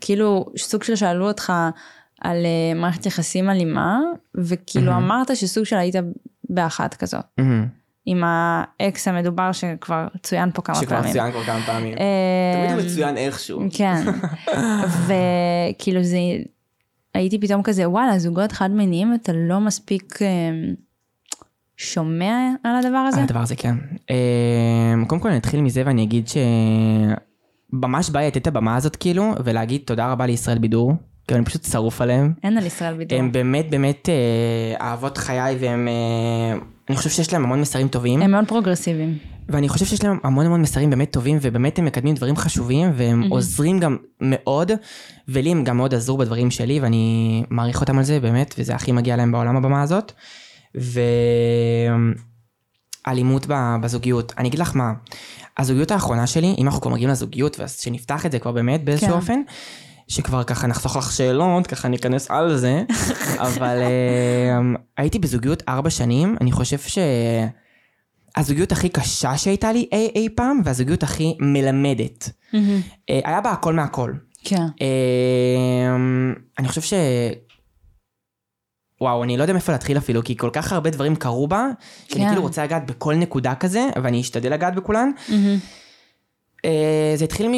כאילו, סוג של שאלו אותך על מערכת יחסים אלימה, וכאילו. אמרת שסוג של היית באחת כזאת. עם האקס המדובר שכבר צוין פה כמה שכבר פעמים. צוין כבר כמה פעמים. אה, תמיד הוא מצוין איכשהו. כן. <laughs> וכאילו זה, הייתי פתאום כזה, וואלה, זוגות חד מיניים, אתה לא מספיק אה, שומע על הדבר הזה? על הדבר הזה, כן. אה, קודם כל אני אתחיל מזה ואני אגיד ש... ממש בא לי לתת את הבמה הזאת כאילו, ולהגיד תודה רבה לישראל בידור. כאילו אני פשוט שרוף עליהם. אין על ישראל בידור. הם באמת באמת אה, אהבות חיי והם... אה, אני חושב שיש להם המון מסרים טובים. הם מאוד פרוגרסיביים. ואני חושב שיש להם המון המון מסרים באמת טובים, ובאמת הם מקדמים דברים חשובים, והם עוזרים גם מאוד, ולי הם גם מאוד עזרו בדברים שלי, ואני מעריך אותם על זה, באמת, וזה הכי מגיע להם בעולם הבמה הזאת. ואלימות בזוגיות. אני אגיד לך מה, הזוגיות האחרונה שלי, אם אנחנו כבר מגיעים לזוגיות, ואז שנפתח את זה כבר באמת באיזשהו כן. אופן, שכבר ככה נחסוך לך שאלות, ככה ניכנס על זה, <laughs> אבל אה, הייתי בזוגיות ארבע שנים, אני חושב ש... הזוגיות הכי קשה שהייתה לי אי, אי פעם, והזוגיות הכי מלמדת. אה, היה בה הכל מהכל. כן. אה, אני חושב ש... וואו, אני לא יודע מאיפה להתחיל אפילו, כי כל כך הרבה דברים קרו בה, שאני כן. כאילו רוצה לגעת בכל נקודה כזה, ואני אשתדל לגעת בכולן. אה, זה התחיל מ...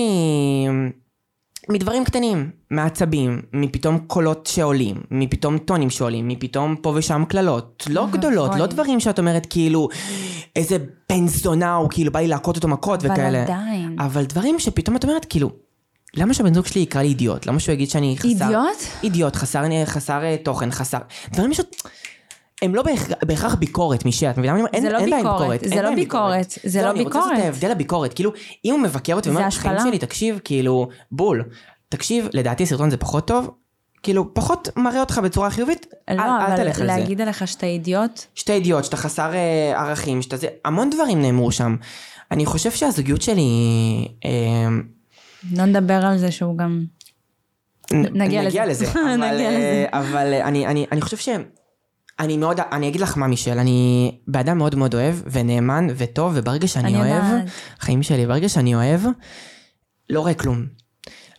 מדברים קטנים, מעצבים, מפתאום קולות שעולים, מפתאום טונים שעולים, מפתאום פה ושם קללות, לא גדולות. לא דברים שאת אומרת כאילו, איזה בן זונה הוא, כאילו בא לי להכות אותו מכות אבל וכאלה. עדיין. אבל דברים שפתאום את אומרת, כאילו, למה שהבן זוג שלי יקרא לי אידיוט? למה שהוא יגיד שאני חסר... אידיוט? אידיוט, חסר, חסר אה, תוכן, חסר... דברים ש... הם לא בהכרח, בהכרח ביקורת, מישל, את מבינה מה אני אומר? אין- זה לא אין בהם ביקורת, זה לא ביקורת, זה לא אני רוצה לעשות את ביקורת. ההבדל הביקורת, כאילו, אם הוא מבקר אותי זה ואומר, חיים השפלה. שלי, תקשיב, כאילו, בול. תקשיב, לדעתי סרטון זה פחות טוב, כאילו, פחות מראה אותך בצורה חיובית, אל, לא, אל תלך אבל על זה. להגיד עליך שאתה אידיוט, שאתה אידיוט, שאתה חסר אה, ערכים, שאתה זה, המון דברים נאמרו שם. אני חושב שהזוגיות שלי, אה, לא נדבר על זה שהוא גם... נ- נגיע נגיע לזה. לזה. <laughs> אבל, נגיע אה, לזה. אבל אה, אני, אני, אני חושב ש... אני מאוד, אני אגיד לך מה מישל, אני באדם מאוד מאוד אוהב ונאמן וטוב, וברגע שאני אני אוהב, יודעת. חיים שלי, ברגע שאני אוהב, לא רואה כלום.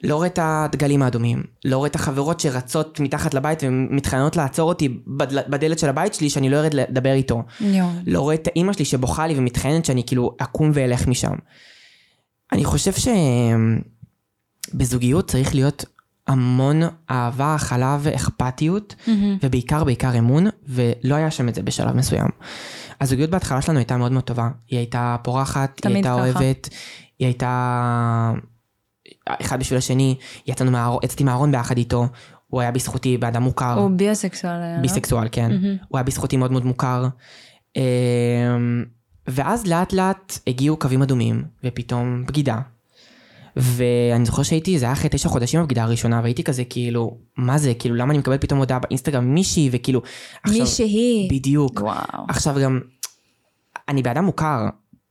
לא רואה את הדגלים האדומים, לא רואה את החברות שרצות מתחת לבית ומתחננות לעצור אותי בדל, בדלת של הבית שלי שאני לא ארד לדבר איתו. יואו. לא רואה את האימא שלי שבוכה לי ומתחננת שאני כאילו אקום ואלך משם. אני חושב שבזוגיות צריך להיות המון אהבה, הכלה ואכפתיות, מהמם. ובעיקר בעיקר אמון, ולא היה שם את זה בשלב מסוים. הזוגיות בהתחלה שלנו הייתה מאוד מאוד טובה. היא הייתה פורחת, היא הייתה ככה. אוהבת, היא הייתה אחד בשביל השני, יצאנו מהארון, יצאתי מהארון ביחד איתו, הוא היה בזכותי באדם מוכר. הוא ביוסקסואל. היה, לא? ביסקסואל, כן. מהמם. הוא היה בזכותי מאוד מאוד מוכר. אמ, ואז לאט לאט הגיעו קווים אדומים, ופתאום בגידה. ואני זוכר שהייתי, זה היה אחרי תשע חודשים הבגידה הראשונה, והייתי כזה כאילו, מה זה, כאילו למה אני מקבל פתאום הודעה באינסטגרם מישהי, וכאילו, עכשיו, מישהי. בדיוק. וואו. עכשיו גם, אני באדם מוכר,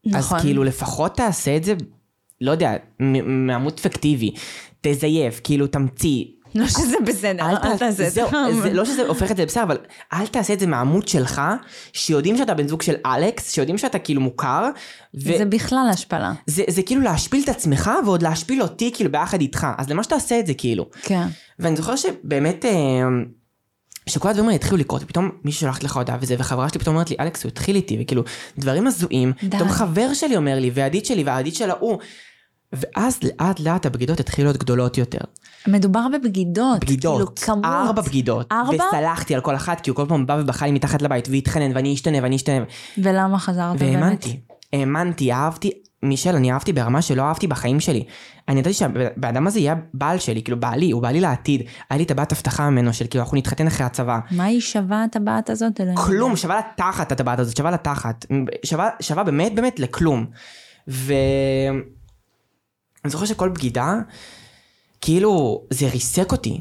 נכון. אז כאילו לפחות תעשה את זה, לא יודע, מעמוד פיקטיבי, תזייף, כאילו תמציא, <laughs> לא שזה בסדר, אל תעשה את זה. זה לא שזה הופך את זה בסדר, אבל אל תעשה את זה מהעמוד שלך, שיודעים שאתה בן זוג של אלכס, שיודעים שאתה כאילו מוכר. ו- זה בכלל השפלה. זה, זה כאילו להשפיל את עצמך ועוד להשפיל אותי כאילו ביחד איתך. אז למה שאתה עושה את זה כאילו? כן. ואני זוכר שבאמת, אה, שכל הדברים האלה התחילו לקרות, ופתאום מישהו שלח לך הודעה וזה, וחברה שלי פתאום אומרת לי, אלכס, הוא התחיל איתי, וכאילו, דברים הזויים, די. פתאום חבר שלי אומר לי, והידיד שלי, והידיד של ההוא. ואז לאט לאט הבגידות התחילו להיות גדולות יותר. מדובר בבגידות. בגידות, כאילו כמות. ארבע בגידות. ארבע? וסלחתי על כל אחת, כי הוא כל פעם בא ובכה לי מתחת לבית, והתחנן, ואני אשתנה, ואני אשתנה. ולמה חזרת באמת? והאמנתי, האמנתי, אהבתי, מישל, אני אהבתי ברמה שלא אהבתי בחיים שלי. אני ידעתי שהבן אדם הזה יהיה בעל שלי, כאילו בעלי, הוא בעלי לעתיד. היה לי טבעת הבטחה ממנו של כאילו אנחנו נתחתן אחרי הצבא. מה היא שווה הטבעת הזאת? כלום. שווה לה תחת הטבעת הזאת, שווה לה תחת. שווה, שווה באמת באמת לכלום. ו... אני זוכר שכל בגידה, כאילו, זה ריסק אותי.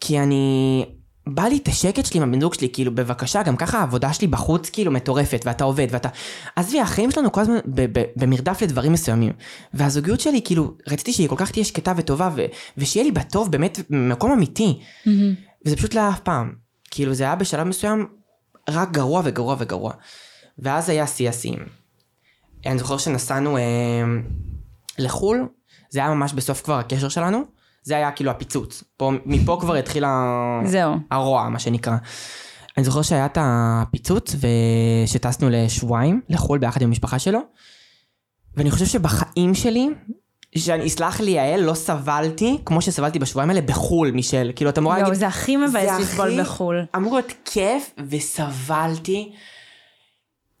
כי אני... בא לי את השקט שלי עם הבן זוג שלי, כאילו, בבקשה, גם ככה העבודה שלי בחוץ כאילו מטורפת, ואתה עובד, ואתה... עזבי, החיים שלנו כל הזמן ב- ב- במרדף לדברים מסוימים. והזוגיות שלי, כאילו, רציתי שהיא כל כך תהיה שקטה וטובה, ו- ושיהיה לי בטוב באמת ממקום אמיתי. מהמם. וזה פשוט לא היה אף פעם. כאילו זה היה בשלב מסוים רק גרוע וגרוע וגרוע. ואז היה שיא השיאים. אני זוכר שנסענו אה, לחו"ל, זה היה ממש בסוף כבר הקשר שלנו, זה היה כאילו הפיצוץ. פה, מפה כבר התחיל ה- זהו. הרוע, מה שנקרא. אני זוכר שהיה את הפיצוץ, ושטסנו לשבועיים לחו"ל ביחד עם המשפחה שלו, ואני חושב שבחיים שלי, שאני, יסלח לי יעל, לא סבלתי כמו שסבלתי בשבועיים האלה בחו"ל, מישל. כאילו, אתה אמורה להגיד... זה הכי מבאס לסבול בחו"ל. אמור להיות כיף, וסבלתי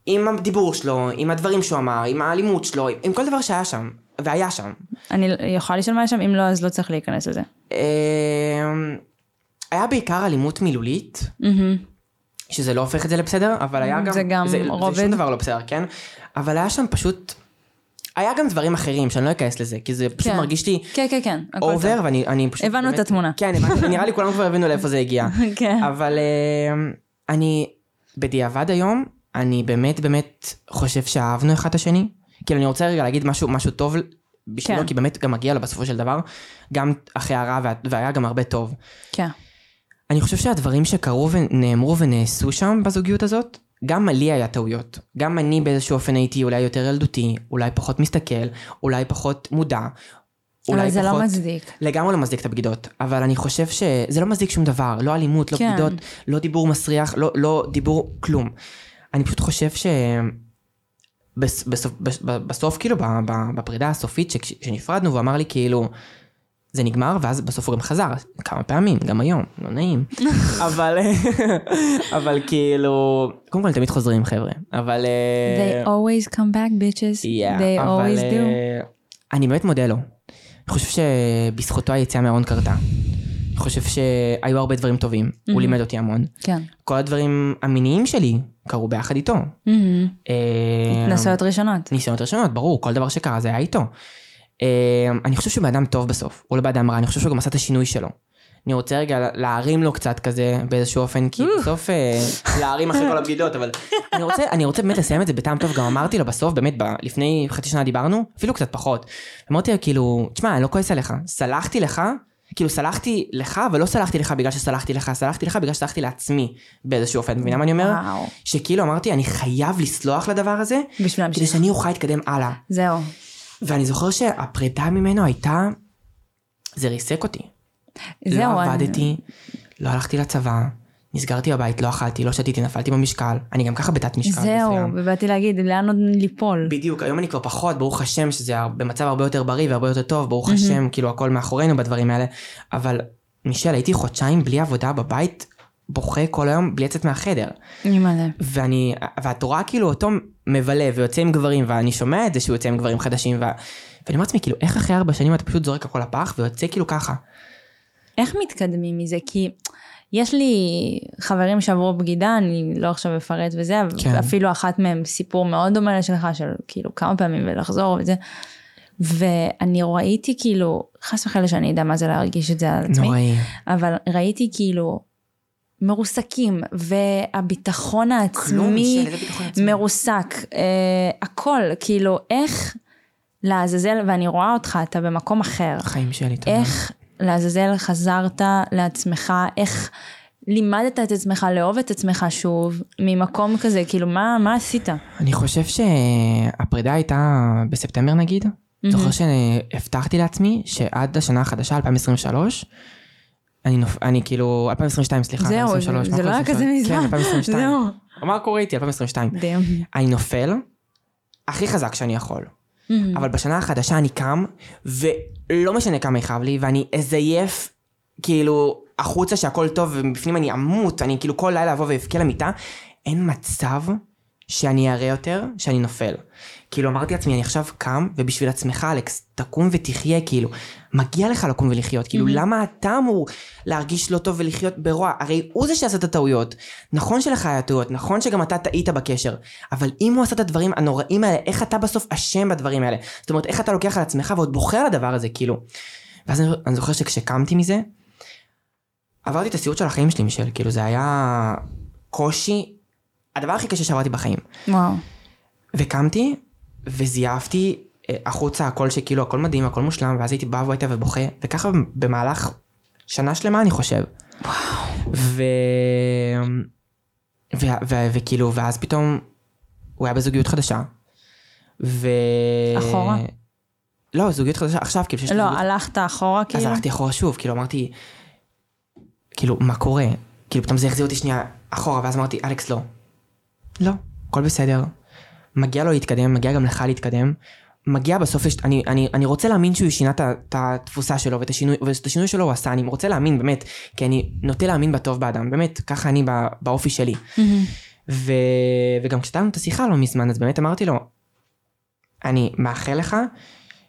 עם הדיבור שלו, עם הדברים שהוא אמר, עם האלימות שלו, עם כל דבר שהיה שם, והיה שם. אני יכולה לשאול מה היה שם? אם לא, אז לא צריך להיכנס לזה. אמ, היה בעיקר אלימות מילולית. שזה לא הופך את זה לבסדר, אבל היה גם... זה גם זה, רובד. זה שום דבר לא בסדר, כן? אבל היה שם פשוט... היה גם דברים אחרים שאני לא אכנס לזה, כי זה פשוט כן. מרגיש לי כן, כן, כן. אובר. ואני אני פשוט... הבנו את באמת- התמונה. כן, נראה לי כולם כבר הבינו לאיפה זה הגיע. <laughs> כן. אבל אמ, אני, בדיעבד היום, אני באמת באמת חושב שאהבנו אחד את השני. כאילו אני רוצה רגע להגיד משהו, משהו טוב בשבילו, כן. כי באמת גם מגיע לו בסופו של דבר, גם אחרי הרע וה- והיה גם הרבה טוב. כן. אני חושב שהדברים שקרו ונאמרו ונעשו שם בזוגיות הזאת, גם לי היה טעויות. גם אני באיזשהו אופן הייתי אולי יותר ילדותי, אולי פחות מסתכל, אולי פחות מודע. אולי זה לא פחות... מצדיק. לגמרי לא מצדיק את הבגידות, אבל אני חושב שזה לא מצדיק שום דבר, לא אלימות, לא כן. בגידות, לא דיבור מסריח, לא, לא דיבור כלום. אני פשוט חושב ש... בס, בסוף, בס, בסוף כאילו בפרידה הסופית כשנפרדנו והוא אמר לי כאילו זה נגמר ואז בסוף הוא גם חזר כמה פעמים גם היום לא נעים <laughs> אבל <laughs> אבל כאילו קודם כל תמיד חוזרים חבר'ה אבל אה, They always come back bitches. Yeah, They אבל always do. אה, אני באמת מודה לו. אני חושב שבזכותו היציאה מהארון קרתה. חושב שהיו הרבה דברים טובים, הוא לימד אותי המון. כן. כל הדברים המיניים שלי קרו ביחד איתו. מהמם. אה, התנסויות ראשונות. ניסיונות ראשונות, ברור, כל דבר שקרה זה היה איתו. אה, אני חושב שהוא בן אדם טוב בסוף, הוא לא בן אדם רע, אני חושב שהוא גם עשה את השינוי שלו. אני רוצה רגע להרים לו קצת כזה באיזשהו אופן, כי בסוף אה, להרים אחרי כל הבגידות, אבל אני רוצה, אני רוצה באמת לסיים את זה בטעם טוב, גם אמרתי לו בסוף, באמת, ב- לפני חצי שנה דיברנו, אפילו קצת פחות. אמרתי לו כאילו, תשמע, אני לא כועס עליך, סלחתי לך, כאילו סלחתי לך, ולא סלחתי לך בגלל שסלחתי לך, סלחתי לך בגלל שסלחתי לעצמי באיזשהו אופן, מבינה מה אני אומר? וואו. שכאילו אמרתי, אני חייב לסלוח לדבר הזה, בשביל כדי. שאני אוכל להתקדם הלאה. זהו. ואני זוכר שהפרידה ממנו הייתה, זה ריסק אותי. זהו. לא אני- עבדתי, לא הלכתי לצבא, נסגרתי בבית, לא אכלתי, לא שתיתי, נפלתי במשקל. אני גם ככה בתת משקל זהו, מסוים. ובאתי להגיד, לאן עוד ליפול? בדיוק, היום אני כבר פחות, ברוך השם, שזה במצב הרבה יותר בריא והרבה יותר טוב, ברוך השם, כאילו הכל מאחורינו בדברים האלה. אבל מישל, הייתי חודשיים בלי עבודה בבית, בוכה כל היום בלי לצאת מהחדר. אימא'לה. ואני, ואת רואה כאילו אותו מבלה ויוצא עם גברים, ואני שומע את זה שהוא יוצא עם גברים חדשים, ו... ואני אומר לעצמי, כאילו, איך אחרי ארבע שנים אתה פשוט זורק הכל לפח ויוצא כאילו ככה? איך מתקדמים מזה? כי יש לי חברים שעברו בגידה, אני לא עכשיו אפרט וזה, כן. אפילו אחת מהם סיפור מאוד דומה לשלך, של כאילו כמה פעמים ולחזור וזה. ואני ראיתי כאילו, חס וחלילה שאני אדע מה זה להרגיש את זה על עצמי, נוראי. אבל ראיתי כאילו מרוסקים, והביטחון העצמי. מרוסק, אה, הכל, כאילו איך לעזאזל, ואני רואה אותך, אתה במקום אחר. החיים שלי, תודה. איך לעזאזל חזרת לעצמך, איך לימדת את עצמך לאהוב את עצמך שוב, ממקום כזה, כאילו מה, מה עשית? אני חושב שהפרידה הייתה בספטמבר נגיד. Mm-hmm. זוכר שהבטחתי לעצמי שעד השנה החדשה, 2023, אני, נופ... אני כאילו, 2022, סליחה, זהו, 2023. זה, זה לא היה כזה מזמן. כן, 2022. <laughs> זהו. מה קורה איתי, 2022? דיום. אני נופל הכי חזק שאני יכול. Mm-hmm. אבל בשנה החדשה אני קם, ולא משנה כמה יכאב לי, ואני אזייף, כאילו, החוצה שהכל טוב, ובפנים אני אמות, אני כאילו כל לילה אבוא ואבכה למיטה. אין מצב שאני אראה יותר שאני נופל. כאילו אמרתי לעצמי, אני עכשיו קם, ובשביל עצמך, אלכס, תקום ותחיה, כאילו, מגיע לך לקום ולחיות, כאילו, Mhm. למה אתה אמור להרגיש לא טוב ולחיות ברוע? הרי הוא זה שעשה את הטעויות. נכון שלך היה טעויות, נכון שגם אתה טעית בקשר, אבל אם הוא עשה את הדברים הנוראים האלה, איך אתה בסוף אשם בדברים האלה? זאת אומרת, איך אתה לוקח על עצמך ועוד בוחר על הדבר הזה, כאילו. ואז אני, אני זוכר שכשקמתי מזה, עברתי את הסיוט של החיים שלי, מישל, כאילו, זה היה קושי, הדבר הכי קשה שעברתי בחיים. וואו. וקמתי וזייפתי אה, החוצה הכל שכאילו הכל מדהים הכל מושלם ואז הייתי בא הביתה ובוכה וככה במהלך שנה שלמה אני חושב. ו... ו... ו... וכאילו ואז פתאום הוא היה בזוגיות חדשה. ו... אחורה? לא זוגיות חדשה עכשיו כאילו שיש לא, זוגיות הלכת אחורה אז כאילו? הלכתי אחורה שוב, כאילו אמרתי, כאילו, מה קורה? כאילו, פתאום זה החזיר אותי שנייה אחורה, ואז אמרתי, אלכס, לא. לא, הכל בסדר. מגיע לו להתקדם, מגיע גם לך להתקדם. מגיע בסוף, יש, אני, אני, אני רוצה להאמין שהוא שינה את התפוסה שלו ואת השינוי, ואת השינוי שלו הוא עשה, אני רוצה להאמין באמת, כי אני נוטה להאמין בטוב באדם, באמת, ככה אני בא, באופי שלי. מהמם. ו... וגם כשהייתה את השיחה לא מזמן, אז באמת אמרתי לו, אני מאחל לך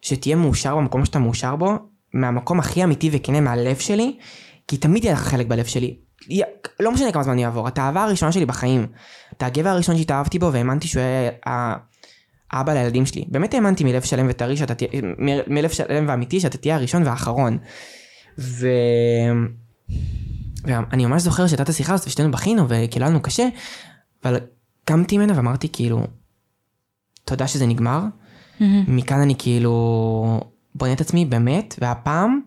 שתהיה מאושר במקום שאתה מאושר בו, מהמקום הכי אמיתי וכנה מהלב שלי, כי תמיד יהיה לך חלק בלב שלי. לא משנה כמה זמן יעבור, אתה האהבה הראשונה שלי בחיים. אתה הגבר הראשון שהתאהבתי בו והאמנתי שהוא יהיה ה- האבא לילדים שלי. באמת האמנתי מלב שלם וטרי שאתה תהיה, מלב שלם ואמיתי שאתה תהיה הראשון והאחרון. ו... ואני ממש זוכר שהייתה את השיחה הזאת ושתינו בכינו וכאילו היה לנו קשה, אבל קמתי ממנה ואמרתי כאילו, תודה שזה נגמר. מכאן אני כאילו בונה את עצמי באמת, והפעם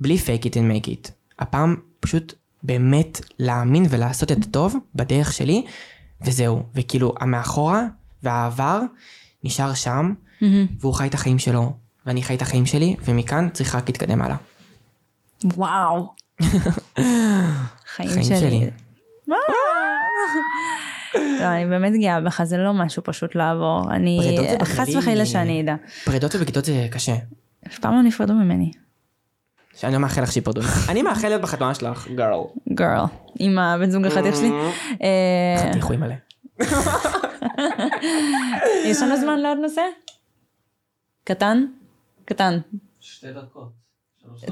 בלי fake it and make it. הפעם פשוט באמת להאמין ולעשות את הטוב בדרך שלי, וזהו. וכאילו המאחורה והעבר נשאר שם, מהמם. והוא חי את החיים שלו, ואני חי את החיים שלי, ומכאן צריך רק להתקדם הלאה. וואו. חיים חיים שלי. לא, אני באמת גאה בך, זה לא משהו פשוט לעבור. אני, חס וחלילה שאני אדע. פרידות ובגידות זה קשה. אף פעם לא נפרדו ממני. שאני לא מאחל לך שיפרדו. <laughs> אני מאחל להיות בחתונה שלך, גרל. גרל. עם הבן זוג החתיך שלי. הוא מלא. יש לנו זמן לעוד נושא? קטן? קטן. שתי דקות.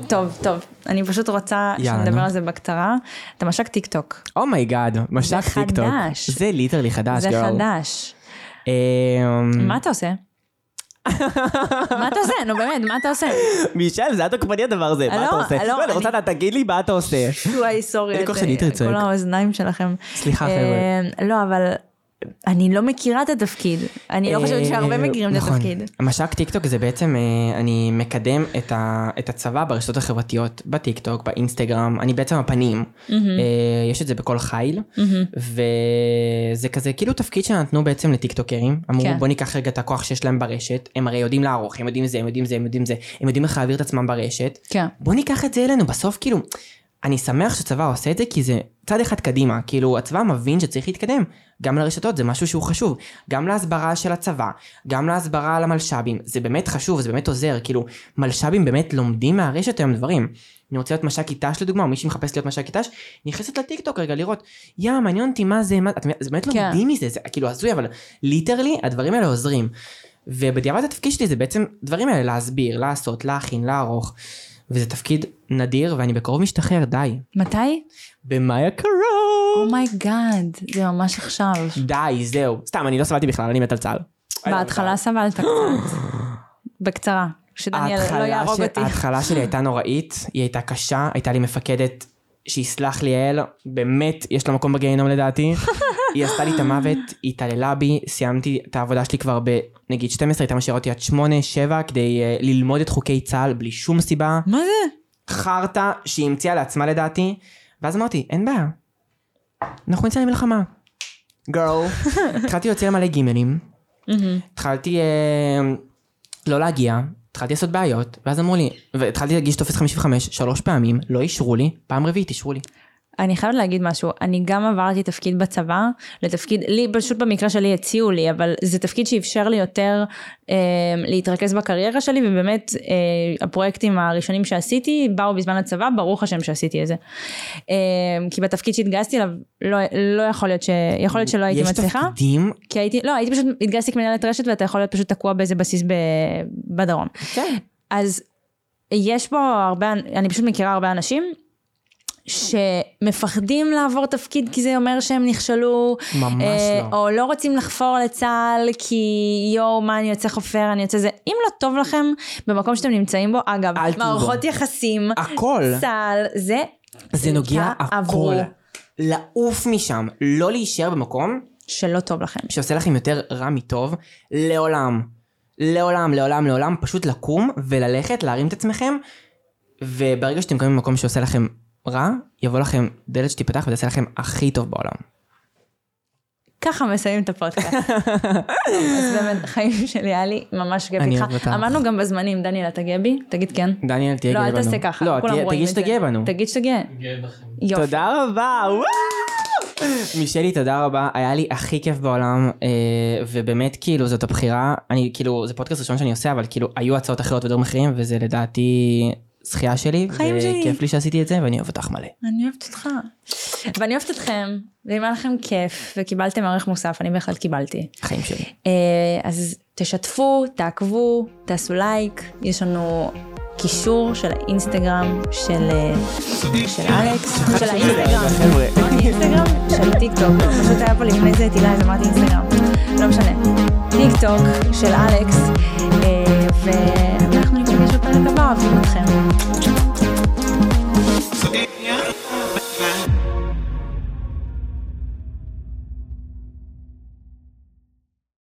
טוב, טוב. אני פשוט רוצה שנדבר. על זה בקצרה. אתה מש"ק טיק טוק. Oh my god, מש"ק זה טיק טוק. חדש. זה literally חדש, זה girl. חדש. אמ, מה אתה עושה? מה אתה עושה? נו באמת, מה אתה עושה? מישל, זה היה תוקפני הדבר הזה, מה לא, אתה עושה? לא, לא, אני אני- רוצה, תגיד לי מה אתה עושה. וואי, sorry. צועק. כל האוזניים שלכם. סליחה, חבר'ה. אה, לא, אבל אני לא מכירה את התפקיד. אני לא חושבת שהרבה אה, מכירים את נכון. התפקיד. מש"ק טיק טוק זה בעצם, אה, אני מקדם את ה- את הצבא ברשתות החברתיות, בטיק טוק, באינסטגרם, אני בעצם הפנים. אה, יש את זה בכל חיל, וזה כזה כאילו תפקיד שנתנו בעצם לטיק טוקרים. אמרו כן. בוא ניקח רגע את הכוח שיש להם ברשת, הם הרי יודעים לערוך, הם יודעים זה, הם יודעים זה, הם יודעים זה, הם יודעים איך להעביר את עצמם ברשת. כן. בוא ניקח את זה אלינו, בסוף כאילו, אני שמח שצבא עושה את זה כי זה צד אחד קדימה, כאילו הצבא מבין שצריך להתקדם, גם לרשתות זה משהו שהוא חשוב, גם להסברה של הצבא, גם להסברה על המלש"בים, זה באמת חשוב, זה באמת עוזר, כאילו מלש"בים באמת לומדים מהרשת היום דברים. אני רוצה להיות מש"ק אית"ש לדוגמה, או מי שמחפש להיות מש"ק אית"ש, נכנסת לטיקטוק רגע לראות, יא מעניין אותי מה זה, מה, את, זה באמת כן. לומדים מזה, זה כאילו הזוי, אבל literally הדברים האלה עוזרים. ובדיעבד התפקיד שלי זה בעצם דברים האלה להסביר, לעשות, להכין, לערוך. וזה תפקיד נדיר ואני בקרוב משתחרר, די. מתי? במאי הקרוב. Oh my god, זה ממש עכשיו. די, זהו. סתם, אני לא סבלתי בכלל, אני מת על צה"ל. בהתחלה סבלת קצת. בקצרה. שדניאל לא יהרוג ש- אותי. ההתחלה שלי הייתה נוראית, היא הייתה קשה, הייתה לי מפקדת שיסלח לי האל, באמת, יש לה מקום בגיהינום לדעתי. <laughs> היא עשתה לי את המוות, היא התעללה בי, סיימתי את העבודה שלי כבר בנגיד 12, הייתה משאירה אותי עד 8, 7, כדי uh, ללמוד את חוקי צה"ל בלי שום סיבה. מה זה? חרטא שהיא המציאה לעצמה לדעתי, ואז אמרתי, אין בעיה, אנחנו נצא למלחמה. גרל, <laughs> התחלתי להוציא מלא גימלים, התחלתי אה, לא להגיע, התחלתי לעשות בעיות, ואז אמרו לי, והתחלתי להגיש טופס 55 שלוש פעמים, לא אישרו לי, פעם רביעית אישרו לי. אני חייבת להגיד משהו, אני גם עברתי תפקיד בצבא, לתפקיד, לי פשוט במקרה שלי הציעו לי, אבל זה תפקיד שאפשר לי יותר אה, להתרכז בקריירה שלי, ובאמת אה, הפרויקטים הראשונים שעשיתי באו בזמן הצבא, ברוך השם שעשיתי את זה. אה, כי בתפקיד שהתגייסתי אליו, לא, לא יכול להיות ש... יכול להיות שלא הייתי מצליחה. יש תפקידים? כי הייתי, לא, הייתי פשוט, התגייסתי כמנהלת רשת ואתה יכול להיות פשוט תקוע באיזה בסיס ב, בדרום. כן. אז יש פה הרבה, אני פשוט מכירה הרבה אנשים. שמפחדים לעבור תפקיד כי זה אומר שהם נכשלו. ממש אה, לא. או לא רוצים לחפור לצה"ל כי יואו מה אני יוצא חופר אני יוצא זה. אם לא טוב לכם במקום שאתם נמצאים בו, אגב, מערכות בו. יחסים, הכל, צה"ל, זה, זה נוגע הכל. לעוף משם, לא להישאר במקום שלא טוב לכם. שעושה לכם יותר רע מטוב, לעולם. לעולם, לעולם, לעולם, פשוט לקום וללכת, להרים את עצמכם, וברגע שאתם קמים במקום שעושה לכם רע, יבוא לכם דלת שתיפתח ותעשה לכם הכי טוב בעולם. ככה מסיימים את הפודקאסט. <laughs> אז באמת, חיים שלי היה לי ממש גאה איתך. אמרנו גם בזמנים, דניאל, אתה גאה בי? תגיד כן. דניאל, תהיה גאה בנו. לא, אל תעשה ככה, לא, תגיד שאתה גאה בנו. תגיד שאתה גאה. גאה בכם. יופי. תודה רבה, מישלי, תודה רבה, היה לי הכי כיף בעולם, אה, ובאמת, כאילו, זאת הבחירה, אני, כאילו, זה פודקאסט ראשון שאני עושה, אבל כאילו, היו הצעות אחרות ודברים אחרים, וזה לדעתי זכייה שלי, חיים שלי. וכיף לי שעשיתי את זה, ואני אוהב אותך מלא. אני אוהבת אותך. ואני אוהבת אתכם, ואם היה לכם כיף, וקיבלתם ערך מוסף, אני בהחלט קיבלתי. חיים שלי. אה, אז תשתפו, תעקבו, תעשו לייק, יש לנו קישור של האינסטגרם של, אה, של אלכס, של האינסטגרם, אינסטגרם, של טיק טוק, פשוט היה פה לפני זה את הילה, אז אמרתי אינסטגרם, לא משנה, טיק טוק של אלכס, אה, ואנחנו ניפגש בפרק הבא, אוהבים אתכם.